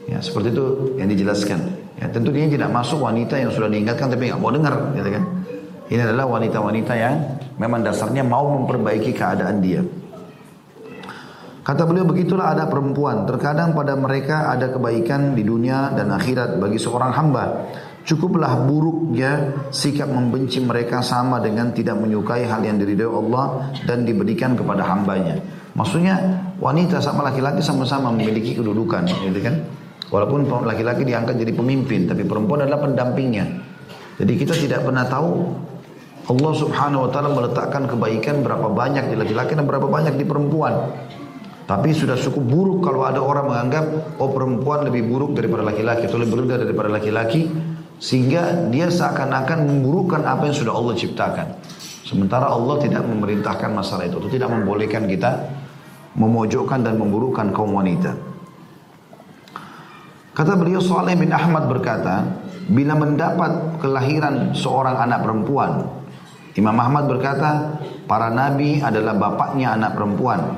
Ya, seperti itu yang dijelaskan. Ya, tentu dia tidak masuk wanita yang sudah diingatkan tapi nggak mau dengar, gitu kan? Ini adalah wanita-wanita yang memang dasarnya mau memperbaiki keadaan dia. Kata beliau begitulah ada perempuan. Terkadang pada mereka ada kebaikan di dunia dan akhirat bagi seorang hamba. Cukuplah buruknya sikap membenci mereka sama dengan tidak menyukai hal yang diridhoi Allah dan diberikan kepada hambanya. Maksudnya wanita sama laki-laki sama-sama memiliki kedudukan, gitu kan? Walaupun laki-laki diangkat jadi pemimpin, tapi perempuan adalah pendampingnya. Jadi kita tidak pernah tahu Allah subhanahu wa ta'ala meletakkan kebaikan berapa banyak di laki-laki dan berapa banyak di perempuan. Tapi sudah cukup buruk kalau ada orang menganggap oh perempuan lebih buruk daripada laki-laki atau lebih rendah daripada laki-laki sehingga dia seakan-akan memburukkan apa yang sudah Allah ciptakan. Sementara Allah tidak memerintahkan masalah itu, atau tidak membolehkan kita memojokkan dan memburukkan kaum wanita. Kata beliau Saleh bin Ahmad berkata, bila mendapat kelahiran seorang anak perempuan, Imam Ahmad berkata, para nabi adalah bapaknya anak perempuan.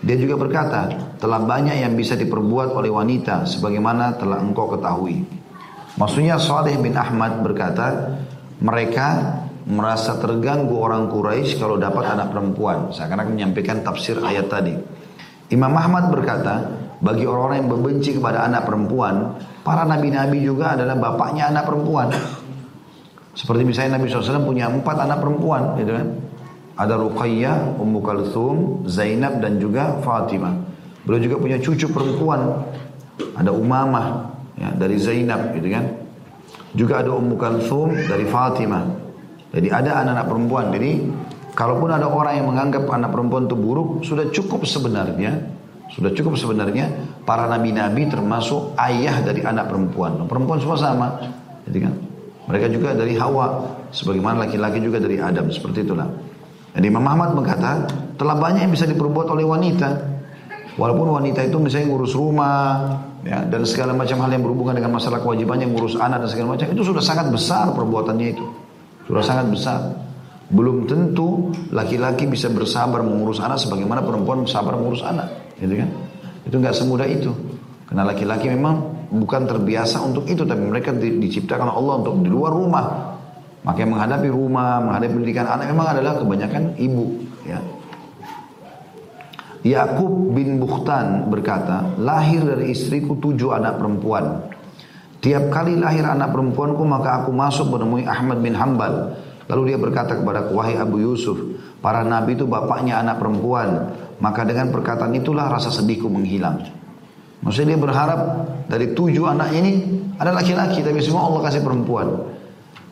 Dia juga berkata, telah banyak yang bisa diperbuat oleh wanita sebagaimana telah engkau ketahui. Maksudnya Saleh bin Ahmad berkata, mereka merasa terganggu orang Quraisy kalau dapat anak perempuan. Saya akan menyampaikan tafsir ayat tadi. Imam Ahmad berkata, bagi orang-orang yang membenci kepada anak perempuan, para nabi-nabi juga adalah bapaknya anak perempuan. Seperti misalnya Nabi SAW punya empat anak perempuan, gitu kan? Ada Ruqayyah, Ummu Kalthum, Zainab dan juga Fatimah. Beliau juga punya cucu perempuan. Ada Umamah, ya, dari Zainab gitu kan. Juga ada Ummu Kalthum dari Fatimah. Jadi ada anak-anak perempuan. Jadi kalaupun ada orang yang menganggap anak perempuan itu buruk, sudah cukup sebenarnya sudah cukup sebenarnya para nabi-nabi termasuk ayah dari anak perempuan. Perempuan semua sama. Jadi kan mereka juga dari Hawa sebagaimana laki-laki juga dari Adam seperti itulah. Jadi Imam Ahmad berkata, telah banyak yang bisa diperbuat oleh wanita. Walaupun wanita itu misalnya ngurus rumah, ya, dan segala macam hal yang berhubungan dengan masalah kewajibannya ngurus anak dan segala macam itu sudah sangat besar perbuatannya itu. Sudah sangat besar. Belum tentu laki-laki bisa bersabar mengurus anak sebagaimana perempuan bersabar mengurus anak. Gitu kan? Itu nggak semudah itu. Karena laki-laki memang bukan terbiasa untuk itu tapi mereka di, diciptakan Allah untuk di luar rumah maka menghadapi rumah menghadapi pendidikan anak memang adalah kebanyakan ibu ya Yakub bin Bukhtan berkata, lahir dari istriku tujuh anak perempuan. Tiap kali lahir anak perempuanku maka aku masuk menemui Ahmad bin Hambal. Lalu dia berkata kepada wahai Abu Yusuf, para nabi itu bapaknya anak perempuan. Maka dengan perkataan itulah rasa sedihku menghilang. Maksudnya dia berharap dari tujuh anak ini ada laki-laki tapi semua Allah kasih perempuan.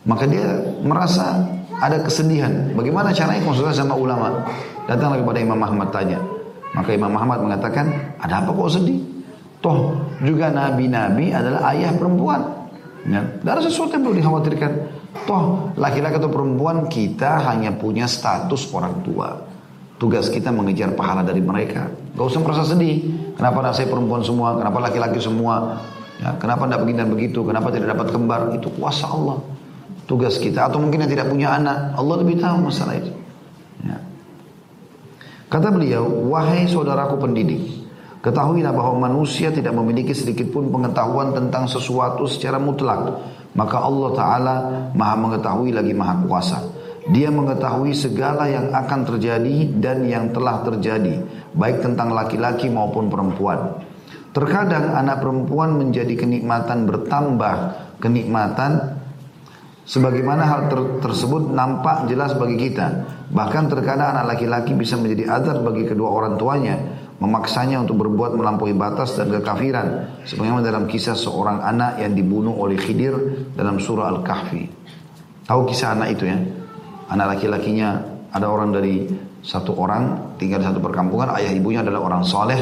Maka dia merasa ada kesedihan. Bagaimana caranya konsultasi sama ulama? Datanglah kepada Imam Ahmad tanya. Maka Imam Muhammad mengatakan, ada apa kok sedih? Toh juga nabi-nabi adalah ayah perempuan. Ya, tidak ada sesuatu yang perlu dikhawatirkan. Toh laki-laki atau perempuan kita hanya punya status orang tua. Tugas kita mengejar pahala dari mereka. Gak usah merasa sedih. Kenapa anak saya perempuan semua? Kenapa laki-laki semua? Ya, kenapa tidak begini dan begitu? Kenapa tidak dapat kembar? Itu kuasa Allah. Tugas kita. Atau mungkin yang tidak punya anak. Allah lebih tahu masalah itu. Ya. Kata beliau, wahai saudaraku pendidik, ketahuilah bahwa manusia tidak memiliki sedikit pun pengetahuan tentang sesuatu secara mutlak. Maka Allah Ta'ala maha mengetahui lagi maha kuasa. Dia mengetahui segala yang akan terjadi dan yang telah terjadi, baik tentang laki-laki maupun perempuan. Terkadang anak perempuan menjadi kenikmatan bertambah kenikmatan Sebagaimana hal ter tersebut nampak jelas bagi kita. Bahkan terkadang anak laki-laki bisa menjadi azab bagi kedua orang tuanya. Memaksanya untuk berbuat melampaui batas dan kekafiran. Sebagaimana dalam kisah seorang anak yang dibunuh oleh Khidir dalam surah Al-Kahfi. Tahu kisah anak itu ya? Anak laki-lakinya ada orang dari satu orang tinggal di satu perkampungan. Ayah ibunya adalah orang soleh.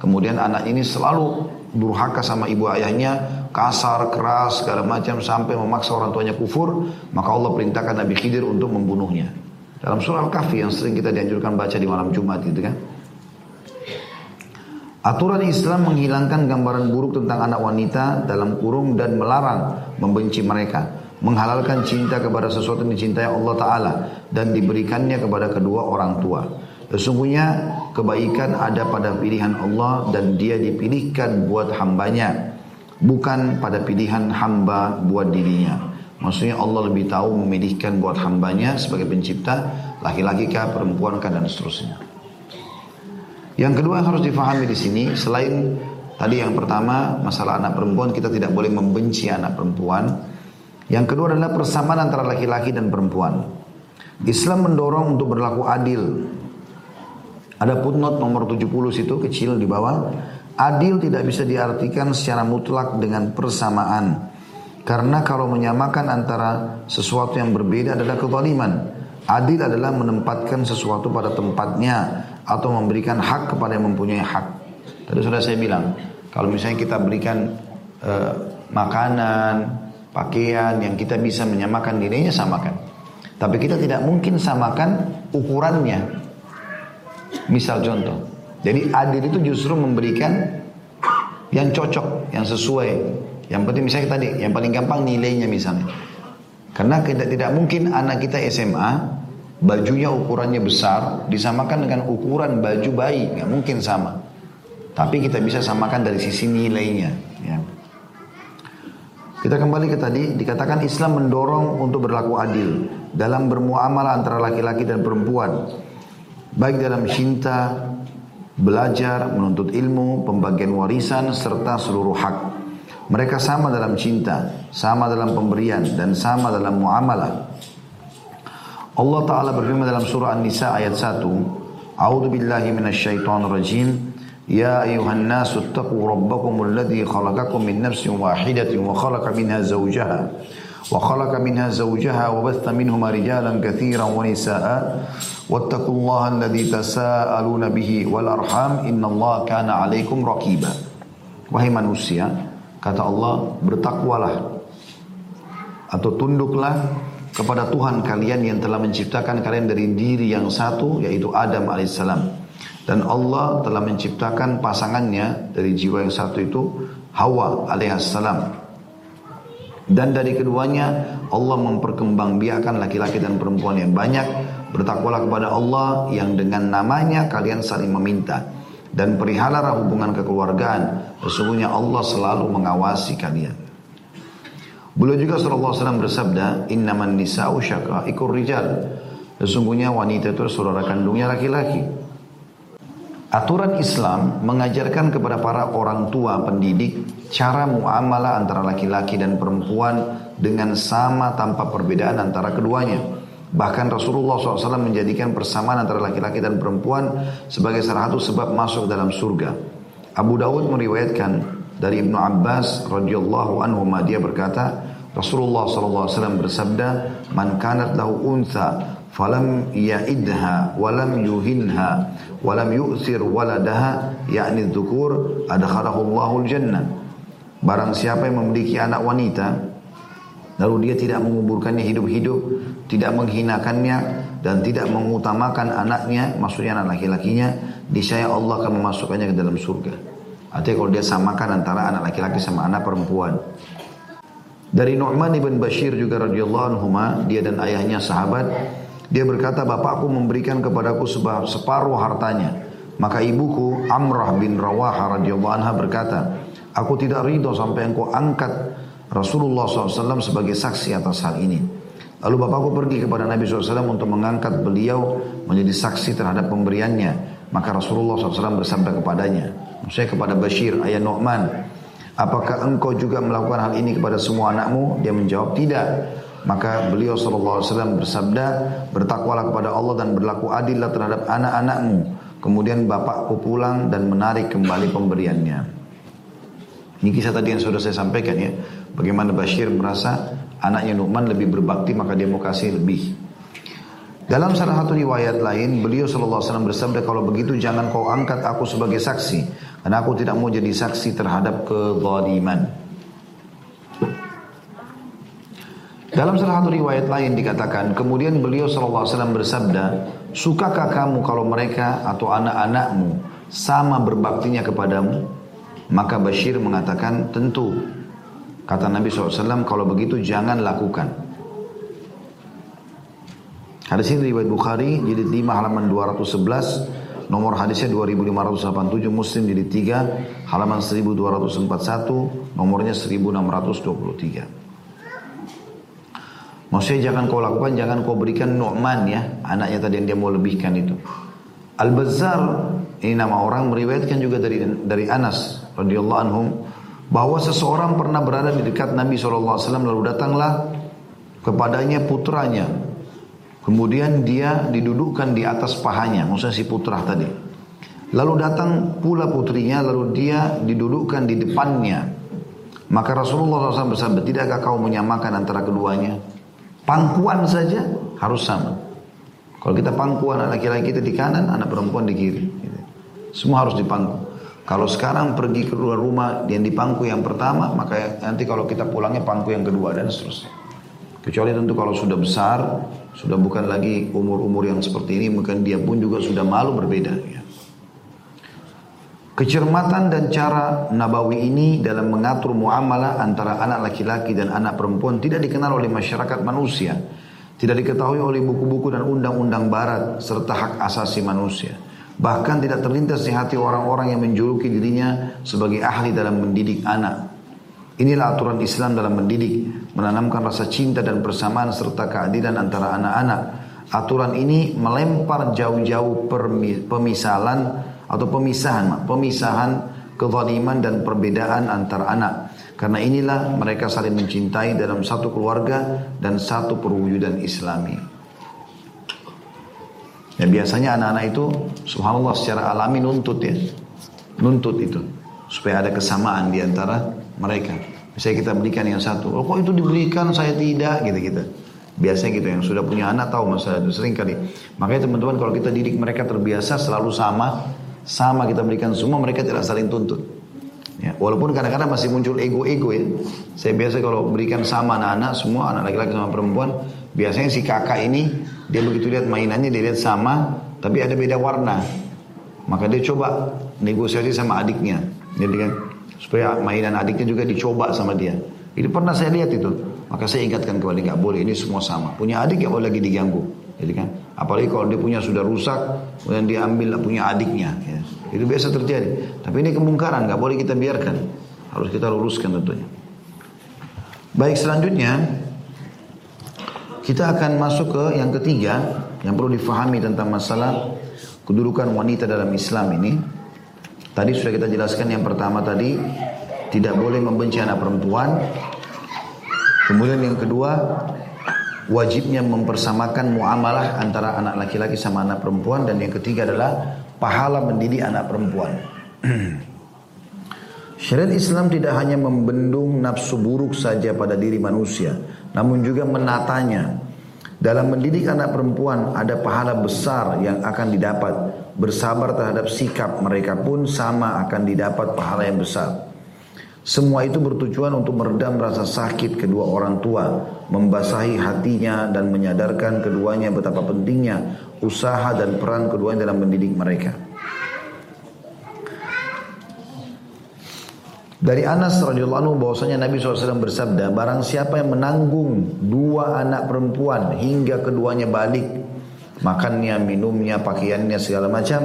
Kemudian anak ini selalu durhaka sama ibu ayahnya kasar, keras, segala macam sampai memaksa orang tuanya kufur, maka Allah perintahkan Nabi Khidir untuk membunuhnya. Dalam surah Al-Kahfi yang sering kita dianjurkan baca di malam Jumat gitu kan. Aturan Islam menghilangkan gambaran buruk tentang anak wanita dalam kurung dan melarang membenci mereka. Menghalalkan cinta kepada sesuatu yang dicintai Allah Ta'ala dan diberikannya kepada kedua orang tua. Sesungguhnya kebaikan ada pada pilihan Allah dan dia dipilihkan buat hambanya bukan pada pilihan hamba buat dirinya. Maksudnya Allah lebih tahu memilihkan buat hambanya sebagai pencipta, laki-laki kah, perempuan kah, dan seterusnya. Yang kedua yang harus difahami di sini, selain tadi yang pertama, masalah anak perempuan, kita tidak boleh membenci anak perempuan. Yang kedua adalah persamaan antara laki-laki dan perempuan. Islam mendorong untuk berlaku adil. Ada footnote nomor 70 situ kecil di bawah. Adil tidak bisa diartikan secara mutlak dengan persamaan. Karena kalau menyamakan antara sesuatu yang berbeda adalah kezaliman. Adil adalah menempatkan sesuatu pada tempatnya atau memberikan hak kepada yang mempunyai hak. Tadi sudah saya bilang, kalau misalnya kita berikan uh, makanan, pakaian yang kita bisa menyamakan nilainya samakan. Tapi kita tidak mungkin samakan ukurannya. Misal contoh. Jadi adil itu justru memberikan yang cocok, yang sesuai. Yang penting misalnya tadi, yang paling gampang nilainya misalnya. Karena tidak tidak mungkin anak kita SMA bajunya ukurannya besar disamakan dengan ukuran baju bayi, nggak mungkin sama. Tapi kita bisa samakan dari sisi nilainya. Ya. Kita kembali ke tadi, dikatakan Islam mendorong untuk berlaku adil dalam bermuamalah antara laki-laki dan perempuan. Baik dalam cinta, belajar, menuntut ilmu, pembagian warisan, serta seluruh hak. Mereka sama dalam cinta, sama dalam pemberian, dan sama dalam muamalah. Allah Ta'ala berfirman dalam surah An-Nisa ayat 1, A'udhu billahi rajim, يا أيها الناس اتقوا ربكم الذي خلقكم من نفس واحدة وخلق منها زوجها وخلق منها زوجها وبث منهما رجالا كثيرا ونساء واتقوا الله الذي تساءلون به والأرحام إن الله كان عليكم رقيبا Wahai manusia, kata Allah, bertakwalah atau tunduklah kepada Tuhan kalian yang telah menciptakan kalian dari diri yang satu, yaitu Adam alaihissalam dan Allah telah menciptakan pasangannya dari jiwa yang satu itu Hawa alaihissalam. Dan dari keduanya Allah memperkembangbiakan laki-laki dan perempuan yang banyak. Bertakwalah kepada Allah yang dengan namanya kalian saling meminta. Dan perihalalah hubungan kekeluargaan. Sesungguhnya Allah selalu mengawasi kalian. Beliau juga wasallam bersabda, "Innaman nisa'u ikur rijal." Sesungguhnya wanita itu saudara kandungnya laki-laki. Aturan Islam mengajarkan kepada para orang tua pendidik cara muamalah antara laki-laki dan perempuan dengan sama tanpa perbedaan antara keduanya. Bahkan Rasulullah SAW menjadikan persamaan antara laki-laki dan perempuan sebagai salah satu sebab masuk dalam surga. Abu Dawud meriwayatkan dari Ibnu Abbas radhiyallahu anhu dia berkata, Rasulullah SAW bersabda, "Man kanat lahu untha falam ya'idha walam yuhinha walam yu'thir waladaha yakni dzukur adkhalahu Allahul jannah. Barang siapa yang memiliki anak wanita lalu dia tidak menguburkannya hidup-hidup tidak menghinakannya dan tidak mengutamakan anaknya maksudnya anak laki-lakinya disaya Allah akan memasukkannya ke dalam surga. Artinya kalau dia samakan antara anak laki-laki sama anak perempuan. Dari Nu'man ibn Bashir juga radhiyallahu anhu dia dan ayahnya sahabat dia berkata, bapakku memberikan kepadaku separuh hartanya. Maka ibuku Amrah bin Rawaha radhiyallahu anha berkata, aku tidak ridho sampai engkau angkat Rasulullah SAW sebagai saksi atas hal ini. Lalu bapakku pergi kepada Nabi SAW untuk mengangkat beliau menjadi saksi terhadap pemberiannya. Maka Rasulullah SAW bersabda kepadanya, saya kepada Bashir, ayah Nu'man, apakah engkau juga melakukan hal ini kepada semua anakmu? Dia menjawab, tidak. Maka beliau SAW bersabda, bertakwalah kepada Allah dan berlaku adillah terhadap anak-anakmu. Kemudian bapakku pulang dan menarik kembali pemberiannya. Ini kisah tadi yang sudah saya sampaikan ya. Bagaimana Bashir merasa anaknya Nu'man lebih berbakti maka dia mau kasih lebih. Dalam salah satu riwayat lain, beliau SAW bersabda, kalau begitu jangan kau angkat aku sebagai saksi. Karena aku tidak mau jadi saksi terhadap kezaliman. Dalam salah satu riwayat lain dikatakan, kemudian beliau SAW bersabda, sukakah kamu kalau mereka atau anak-anakmu sama berbaktinya kepadamu? Maka Bashir mengatakan, tentu. Kata Nabi SAW, kalau begitu jangan lakukan. Hadis ini riwayat Bukhari, jilid 5 halaman 211, nomor hadisnya 2587, Muslim jilid 3, halaman 1241, nomornya 1623. Maksudnya jangan kau lakukan, jangan kau berikan Nu'man ya, anaknya tadi yang dia mau lebihkan itu. Al-Bazzar, ini nama orang meriwayatkan juga dari dari Anas radhiyallahu anhum bahwa seseorang pernah berada di dekat Nabi SAW lalu datanglah kepadanya putranya. Kemudian dia didudukkan di atas pahanya, maksudnya si putra tadi. Lalu datang pula putrinya, lalu dia didudukkan di depannya. Maka Rasulullah SAW bersabda, tidakkah kau menyamakan antara keduanya? Pangkuan saja harus sama. Kalau kita pangkuan anak laki-laki kita di kanan, anak perempuan di kiri. Semua harus dipangku. Kalau sekarang pergi ke luar rumah yang dipangku yang pertama, maka nanti kalau kita pulangnya pangku yang kedua dan seterusnya. Kecuali tentu kalau sudah besar, sudah bukan lagi umur-umur yang seperti ini, mungkin dia pun juga sudah malu berbeda. Ya. Kecermatan dan cara Nabawi ini dalam mengatur muamalah antara anak laki-laki dan anak perempuan tidak dikenal oleh masyarakat manusia. Tidak diketahui oleh buku-buku dan undang-undang barat serta hak asasi manusia. Bahkan tidak terlintas di hati orang-orang yang menjuluki dirinya sebagai ahli dalam mendidik anak. Inilah aturan Islam dalam mendidik, menanamkan rasa cinta dan persamaan serta keadilan antara anak-anak. Aturan ini melempar jauh-jauh pemisalan atau pemisahan, pemisahan kezaliman dan perbedaan antara anak. Karena inilah mereka saling mencintai dalam satu keluarga dan satu perwujudan islami. Dan biasanya anak-anak itu subhanallah secara alami nuntut ya. Nuntut itu. Supaya ada kesamaan di antara mereka. Misalnya kita berikan yang satu, oh kok itu diberikan saya tidak gitu-gitu. Biasanya gitu yang sudah punya anak tahu masalah itu sering kali. Makanya teman-teman kalau kita didik mereka terbiasa selalu sama, sama kita berikan semua mereka tidak saling tuntut. Ya, walaupun kadang-kadang masih muncul ego-ego ya. Saya biasa kalau berikan sama anak-anak semua anak laki-laki sama perempuan, biasanya si kakak ini dia begitu lihat mainannya dia lihat sama, tapi ada beda warna. Maka dia coba negosiasi sama adiknya. Jadi kan supaya mainan adiknya juga dicoba sama dia. Itu pernah saya lihat itu. Maka saya ingatkan kepada nggak boleh ini semua sama. Punya adik ya boleh lagi diganggu. Jadi kan, apalagi kalau dia punya sudah rusak, kemudian dia ambil punya adiknya. Ya. Itu biasa terjadi. Tapi ini kemungkaran, nggak boleh kita biarkan. Harus kita luruskan tentunya. Baik selanjutnya, kita akan masuk ke yang ketiga yang perlu difahami tentang masalah kedudukan wanita dalam Islam ini. Tadi sudah kita jelaskan yang pertama tadi tidak boleh membenci anak perempuan. Kemudian yang kedua wajibnya mempersamakan muamalah antara anak laki-laki sama anak perempuan dan yang ketiga adalah pahala mendidik anak perempuan. [clears throat] Syariat Islam tidak hanya membendung nafsu buruk saja pada diri manusia, namun juga menatanya. Dalam mendidik anak perempuan ada pahala besar yang akan didapat bersabar terhadap sikap mereka pun sama akan didapat pahala yang besar. Semua itu bertujuan untuk meredam rasa sakit kedua orang tua, membasahi hatinya dan menyadarkan keduanya betapa pentingnya usaha dan peran keduanya dalam mendidik mereka. Dari Anas radhiyallahu anhu bahwasanya Nabi SAW bersabda, barang siapa yang menanggung dua anak perempuan hingga keduanya balik makannya, minumnya, pakaiannya segala macam,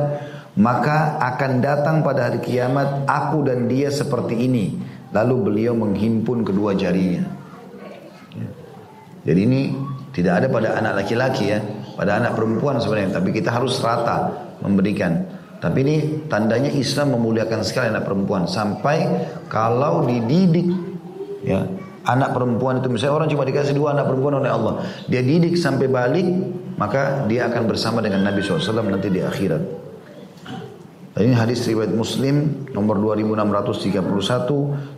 maka akan datang pada hari kiamat aku dan dia seperti ini. Lalu beliau menghimpun kedua jarinya. Jadi ini tidak ada pada anak laki-laki ya, pada anak perempuan sebenarnya, tapi kita harus rata memberikan. Tapi ini tandanya Islam memuliakan sekali anak perempuan sampai kalau dididik ya anak perempuan itu misalnya orang cuma dikasih dua anak perempuan oleh Allah, dia didik sampai balik maka dia akan bersama dengan Nabi SAW nanti di akhirat. Dan ini hadis riwayat Muslim nomor 2631,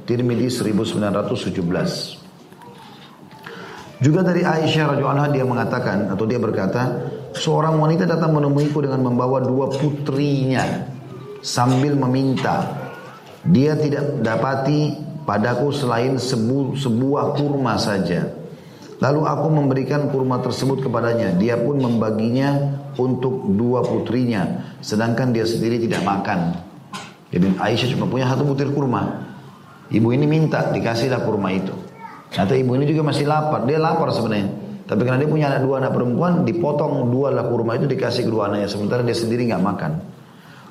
Tirmidzi 1917. Juga dari Aisyah radhiyallahu anha dia mengatakan atau dia berkata, seorang wanita datang menemuiku dengan membawa dua putrinya sambil meminta. Dia tidak dapati padaku selain sebu, sebuah kurma saja. Lalu aku memberikan kurma tersebut kepadanya. Dia pun membaginya untuk dua putrinya. Sedangkan dia sendiri tidak makan. Jadi Aisyah cuma punya satu butir kurma. Ibu ini minta dikasihlah kurma itu. Ternyata ibu ini juga masih lapar. Dia lapar sebenarnya. Tapi karena dia punya anak dua anak perempuan, dipotong dua lah kurma itu dikasih kedua anaknya. Sementara dia sendiri nggak makan.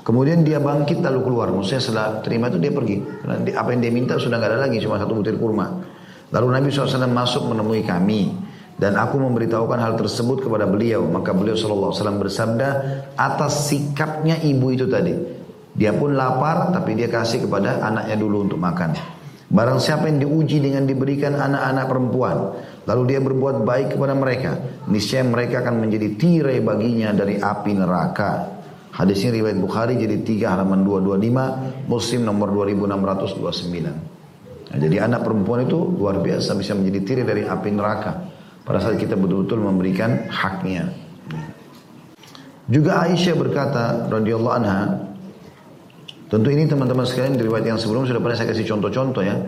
Kemudian dia bangkit lalu keluar. Maksudnya setelah terima itu dia pergi. Karena apa yang dia minta sudah nggak ada lagi, cuma satu butir kurma. Lalu Nabi SAW masuk menemui kami dan aku memberitahukan hal tersebut kepada beliau. Maka beliau SAW bersabda atas sikapnya ibu itu tadi. Dia pun lapar tapi dia kasih kepada anaknya dulu untuk makan. Barang siapa yang diuji dengan diberikan anak-anak perempuan Lalu dia berbuat baik kepada mereka. Niscaya mereka akan menjadi tirai baginya dari api neraka. Hadis ini riwayat Bukhari jadi 3 halaman 225, Muslim nomor 2629. Nah, jadi anak perempuan itu luar biasa bisa menjadi tirai dari api neraka. Pada saat kita betul-betul memberikan haknya. Juga Aisyah berkata radhiyallahu anha, tentu ini teman-teman sekalian di riwayat yang sebelum sudah pernah saya kasih contoh-contoh ya.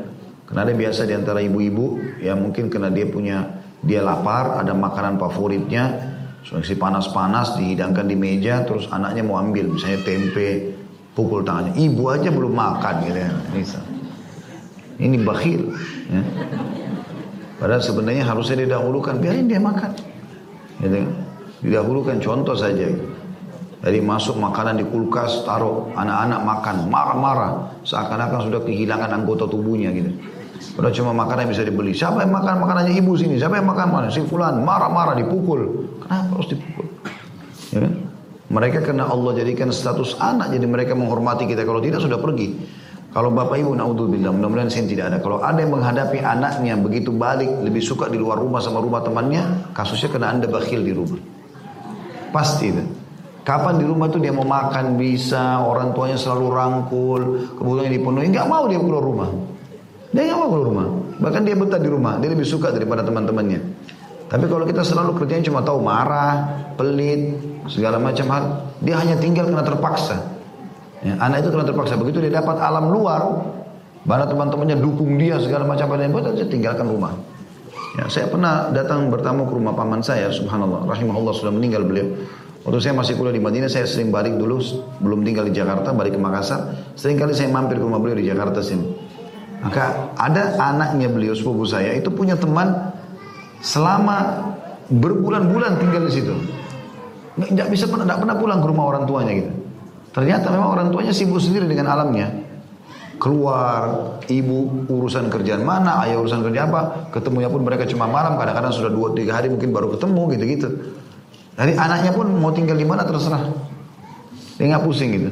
Karena ada biasa di antara ibu-ibu yang mungkin karena dia punya dia lapar, ada makanan favoritnya, si panas-panas dihidangkan di meja, terus anaknya mau ambil misalnya tempe, pukul tangannya. Ibu aja belum makan gitu ya. Ini bakhil. Ya. Padahal sebenarnya harusnya didahulukan, biarin dia makan. Gitu. Kan. Didahulukan contoh saja. Jadi masuk makanan di kulkas, taruh anak-anak makan, marah-marah. Seakan-akan sudah kehilangan anggota tubuhnya gitu. Padahal cuma makanan yang bisa dibeli. Siapa yang makan makanannya ibu sini? Siapa yang makan mana? Si fulan marah-marah dipukul. Kenapa harus dipukul? Ya kan? Mereka kena Allah jadikan status anak jadi mereka menghormati kita. Kalau tidak sudah pergi. Kalau bapak ibu naudzubillah mudah-mudahan sini tidak ada. Kalau ada yang menghadapi anaknya begitu balik lebih suka di luar rumah sama rumah temannya, kasusnya kena anda bakhil di rumah. Pasti itu. Kapan di rumah tuh dia mau makan bisa, orang tuanya selalu rangkul, kebutuhannya dipenuhi, nggak mau dia keluar rumah. Dia nggak mau keluar rumah. Bahkan dia betah di rumah. Dia lebih suka daripada teman-temannya. Tapi kalau kita selalu kerjanya cuma tahu marah, pelit, segala macam hal, dia hanya tinggal karena terpaksa. Ya, anak itu karena terpaksa. Begitu dia dapat alam luar, mana teman-temannya dukung dia segala macam apa yang buat, dia tinggalkan rumah. Ya, saya pernah datang bertamu ke rumah paman saya, subhanallah, rahimahullah sudah meninggal beliau. Waktu saya masih kuliah di Madinah, saya sering balik dulu, belum tinggal di Jakarta, balik ke Makassar. Sering kali saya mampir ke rumah beliau di Jakarta sini. Maka ada anaknya beliau sepupu saya itu punya teman selama berbulan-bulan tinggal di situ. Nggak bisa pernah, nggak pernah pulang ke rumah orang tuanya gitu. Ternyata memang orang tuanya sibuk sendiri dengan alamnya. Keluar, ibu urusan kerjaan mana, ayah urusan kerja apa, ketemunya pun mereka cuma malam, kadang-kadang sudah dua tiga hari mungkin baru ketemu gitu-gitu. Jadi anaknya pun mau tinggal di mana terserah. Dia nggak pusing gitu.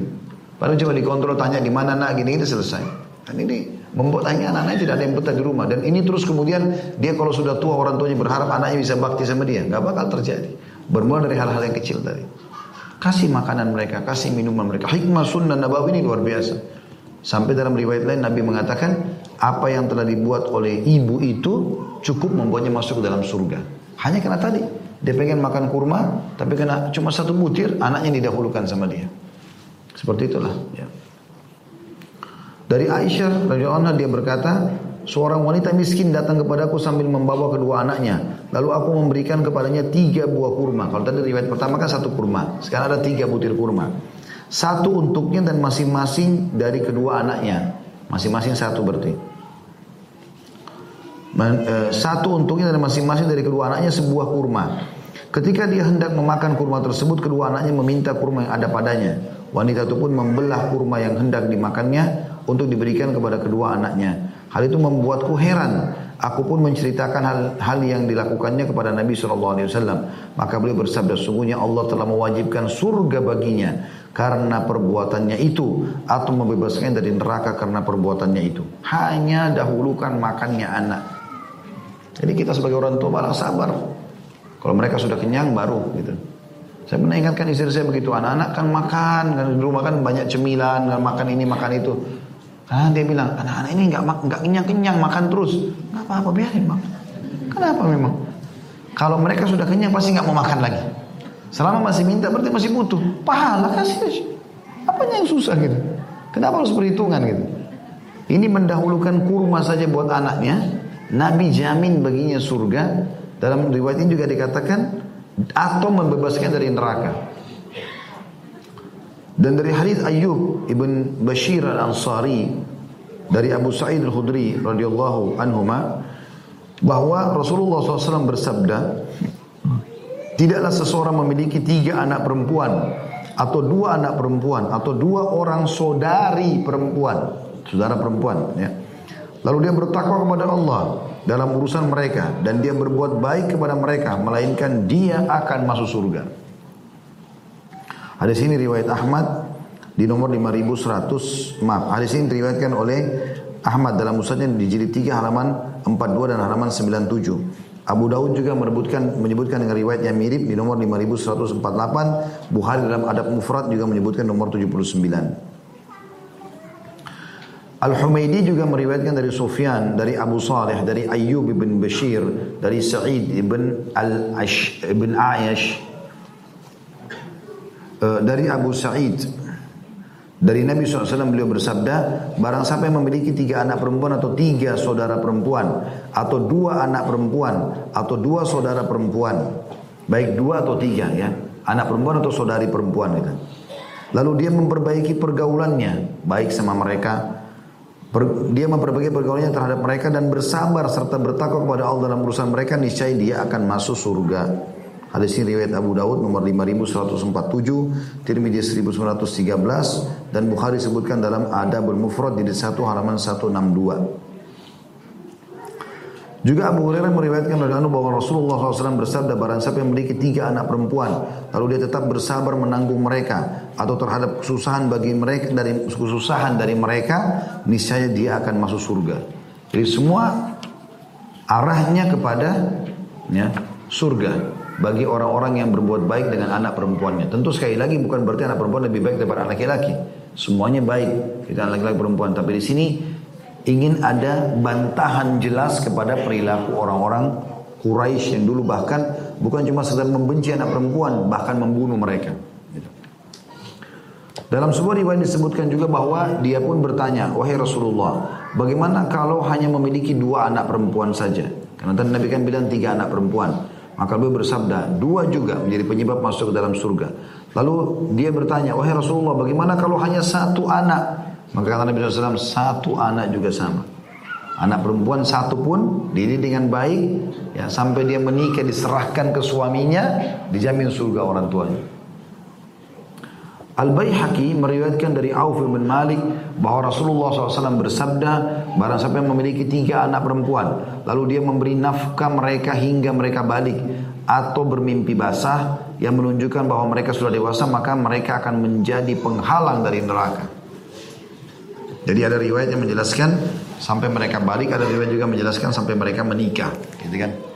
Padahal coba dikontrol tanya di mana nak gini itu selesai. Dan ini Membuat akhirnya anak-anaknya tidak ada yang betah di rumah. Dan ini terus kemudian dia kalau sudah tua orang tuanya berharap anaknya bisa bakti sama dia. Gak bakal terjadi. Bermula dari hal-hal yang kecil tadi. Kasih makanan mereka, kasih minuman mereka. Hikmah sunnah nabawi ini luar biasa. Sampai dalam riwayat lain Nabi mengatakan apa yang telah dibuat oleh ibu itu cukup membuatnya masuk ke dalam surga. Hanya karena tadi dia pengen makan kurma, tapi karena cuma satu butir, anaknya didahulukan sama dia. Seperti itulah. Ya. Dari Aisyah radhiyallahu anha dia berkata, seorang wanita miskin datang kepadaku sambil membawa kedua anaknya. Lalu aku memberikan kepadanya tiga buah kurma. Kalau tadi riwayat pertama kan satu kurma, sekarang ada tiga butir kurma. Satu untuknya dan masing-masing dari kedua anaknya. Masing-masing satu berarti. Eh, satu untuknya dan masing-masing dari kedua anaknya sebuah kurma. Ketika dia hendak memakan kurma tersebut, kedua anaknya meminta kurma yang ada padanya. Wanita itu pun membelah kurma yang hendak dimakannya untuk diberikan kepada kedua anaknya. Hal itu membuatku heran. Aku pun menceritakan hal, hal yang dilakukannya kepada Nabi SAW. Maka beliau bersabda, sungguhnya Allah telah mewajibkan surga baginya karena perbuatannya itu atau membebaskan dari neraka karena perbuatannya itu. Hanya dahulukan makannya anak. Jadi kita sebagai orang tua malah sabar. Kalau mereka sudah kenyang baru gitu. Saya pernah ingatkan istri saya begitu, anak-anak kan makan, kan di rumah kan banyak cemilan, kan makan ini makan itu. Karena dia bilang, anak-anak ini nggak nggak kenyang-kenyang makan terus. Nggak apa-apa biarin bang. Kenapa memang? Kalau mereka sudah kenyang pasti nggak mau makan lagi. Selama masih minta berarti masih butuh. Pahala kasih. Apa yang susah gitu? Kenapa harus perhitungan gitu? Ini mendahulukan kurma saja buat anaknya. Nabi jamin baginya surga. Dalam riwayat ini juga dikatakan atau membebaskan dari neraka. Dan dari hadis Ayyub ibn Bashir al-Ansari dari Abu Sa'id al-Khudri radhiyallahu anhuma bahwa Rasulullah SAW bersabda, tidaklah seseorang memiliki tiga anak perempuan atau dua anak perempuan atau dua orang saudari perempuan, saudara perempuan, ya. Lalu dia bertakwa kepada Allah dalam urusan mereka dan dia berbuat baik kepada mereka, melainkan dia akan masuk surga. Hadis ini riwayat Ahmad di nomor 5100 maaf hadis ini diriwayatkan oleh Ahmad dalam musnadnya di jilid 3 halaman 42 dan halaman 97 Abu Daud juga menyebutkan menyebutkan dengan riwayat yang mirip di nomor 5148. Bukhari dalam Adab Mufrad juga menyebutkan nomor 79. Al-Humaydi juga meriwayatkan dari Sufyan, dari Abu Saleh, dari Ayyub bin Bashir, dari Sa'id ibn Al-Ash ibn Ayash, uh, dari Abu Sa'id dari Nabi SAW beliau bersabda, barang siapa yang memiliki tiga anak perempuan atau tiga saudara perempuan, atau dua anak perempuan, atau dua saudara perempuan, baik dua atau tiga ya, anak perempuan atau saudari perempuan gitu. Lalu dia memperbaiki pergaulannya, baik sama mereka, per, dia memperbaiki pergaulannya terhadap mereka dan bersabar serta bertakwa kepada Allah dalam urusan mereka, niscaya dia akan masuk surga. Hadis ini riwayat Abu Dawud nomor 5147, Tirmidzi 1913 dan Bukhari sebutkan dalam Adabul Mufrad di 1 halaman 162. Juga Abu Hurairah meriwayatkan dari anu bahwa Rasulullah SAW bersabda barang siapa yang memiliki tiga anak perempuan lalu dia tetap bersabar menanggung mereka atau terhadap kesusahan bagi mereka dari kesusahan dari mereka niscaya dia akan masuk surga. Jadi semua arahnya kepada ya, surga bagi orang-orang yang berbuat baik dengan anak perempuannya. Tentu sekali lagi bukan berarti anak perempuan lebih baik daripada anak laki-laki. Semuanya baik kita anak laki-laki perempuan. Tapi di sini ingin ada bantahan jelas kepada perilaku orang-orang Quraisy yang dulu bahkan bukan cuma sedang membenci anak perempuan, bahkan membunuh mereka. Gitu. Dalam sebuah riwayat disebutkan juga bahwa dia pun bertanya, wahai Rasulullah, bagaimana kalau hanya memiliki dua anak perempuan saja? Karena tadi Nabi kan bilang tiga anak perempuan. Maka beliau bersabda, dua juga menjadi penyebab masuk ke dalam surga. Lalu dia bertanya, wahai Rasulullah, bagaimana kalau hanya satu anak? Maka kata Nabi SAW, satu anak juga sama. Anak perempuan satu pun dididik dengan baik, ya sampai dia menikah diserahkan ke suaminya, dijamin surga orang tuanya. Al-Baihaqi meriwayatkan dari Auf bin Malik bahwa Rasulullah SAW bersabda, barang siapa yang memiliki tiga anak perempuan, lalu dia memberi nafkah mereka hingga mereka balik, atau bermimpi basah yang menunjukkan bahwa mereka sudah dewasa, maka mereka akan menjadi penghalang dari neraka. Jadi ada riwayat yang menjelaskan sampai mereka balik, ada riwayat juga menjelaskan sampai mereka menikah, gitu kan?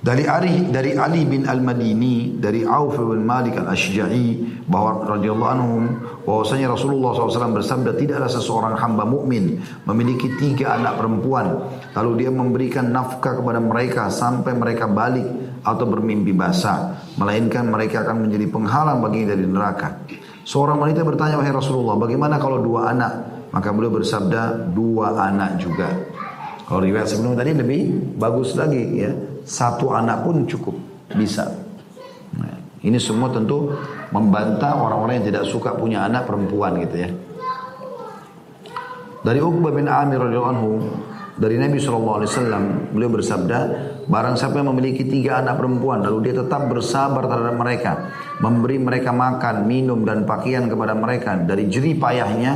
Dari Ali dari Ali bin Al-Madini dari Auf bin Malik Al-Ashja'i bahwa radhiyallahu anhu bahwasanya Rasulullah SAW bersabda tidak seseorang hamba mukmin memiliki tiga anak perempuan lalu dia memberikan nafkah kepada mereka sampai mereka balik atau bermimpi basah melainkan mereka akan menjadi penghalang baginya dari neraka. Seorang wanita bertanya wahai Rasulullah bagaimana kalau dua anak maka beliau bersabda dua anak juga. Kalau riwayat sebelum tadi lebih bagus lagi ya satu anak pun cukup bisa. Nah, ini semua tentu membantah orang-orang yang tidak suka punya anak perempuan gitu ya. Dari Uqbah bin Amir radhiyallahu anhu dari Nabi SAW beliau bersabda barang siapa yang memiliki tiga anak perempuan lalu dia tetap bersabar terhadap mereka memberi mereka makan minum dan pakaian kepada mereka dari jerih payahnya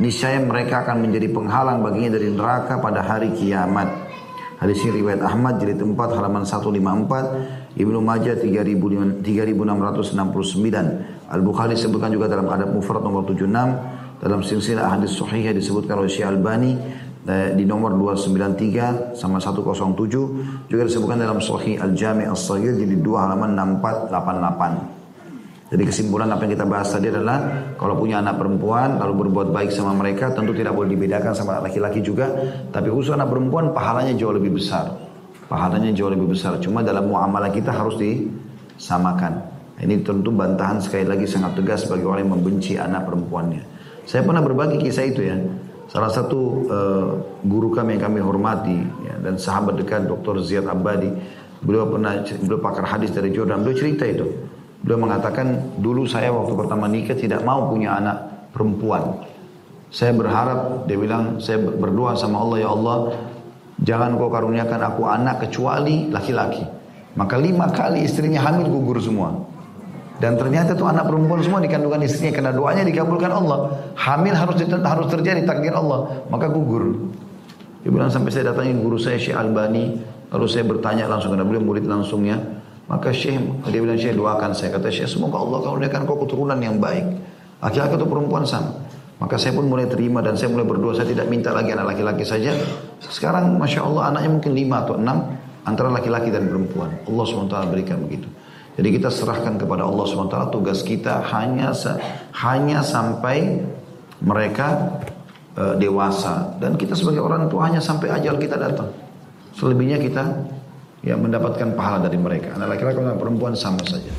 niscaya mereka akan menjadi penghalang baginya dari neraka pada hari kiamat Hadis ini riwayat Ahmad jilid 4 halaman 154, Ibnu Majah 3669, Al-Bukhari sebutkan juga dalam Adab Mufrad nomor 76, dalam silsilah hadis sahih disebutkan oleh Syekh Albani eh, di nomor 293 sama 107 juga disebutkan dalam Sahih Al-Jami' As-Saghir jilid 2 halaman 6488. Jadi kesimpulan apa yang kita bahas tadi adalah kalau punya anak perempuan lalu berbuat baik sama mereka tentu tidak boleh dibedakan sama laki-laki juga. Tapi khusus anak perempuan pahalanya jauh lebih besar. Pahalanya jauh lebih besar. Cuma dalam muamalah kita harus disamakan. Ini tentu bantahan sekali lagi sangat tegas bagi orang yang membenci anak perempuannya. Saya pernah berbagi kisah itu ya. Salah satu uh, guru kami yang kami hormati ya, dan sahabat dekat Dr. Ziyad Abadi, beliau pernah beliau pakar hadis dari Jordan, beliau cerita itu Beliau mengatakan dulu saya waktu pertama nikah tidak mau punya anak perempuan. Saya berharap, dia bilang saya berdoa sama Allah ya Allah, jangan kau karuniakan aku anak kecuali laki-laki. Maka lima kali istrinya hamil gugur semua. Dan ternyata itu anak perempuan semua dikandungan istrinya karena doanya dikabulkan Allah. Hamil harus harus terjadi takdir Allah, maka gugur. Dia bilang sampai saya datangi guru saya Syekh Albani, lalu saya bertanya langsung karena beliau murid langsungnya, maka Syekh, dia bilang Syekh doakan saya. Kata Syekh, semoga Allah karuniakan kau keturunan yang baik. Laki-laki atau perempuan sama. Maka saya pun mulai terima dan saya mulai berdoa. Saya tidak minta lagi anak laki-laki saja. Sekarang Masya Allah anaknya mungkin lima atau enam. antara laki-laki dan perempuan. Allah SWT berikan begitu. Jadi kita serahkan kepada Allah SWT tugas kita hanya hanya sampai mereka e, dewasa dan kita sebagai orang tua hanya sampai ajal kita datang. Selebihnya kita ya mendapatkan pahala dari mereka. Anak laki-laki dan perempuan sama saja.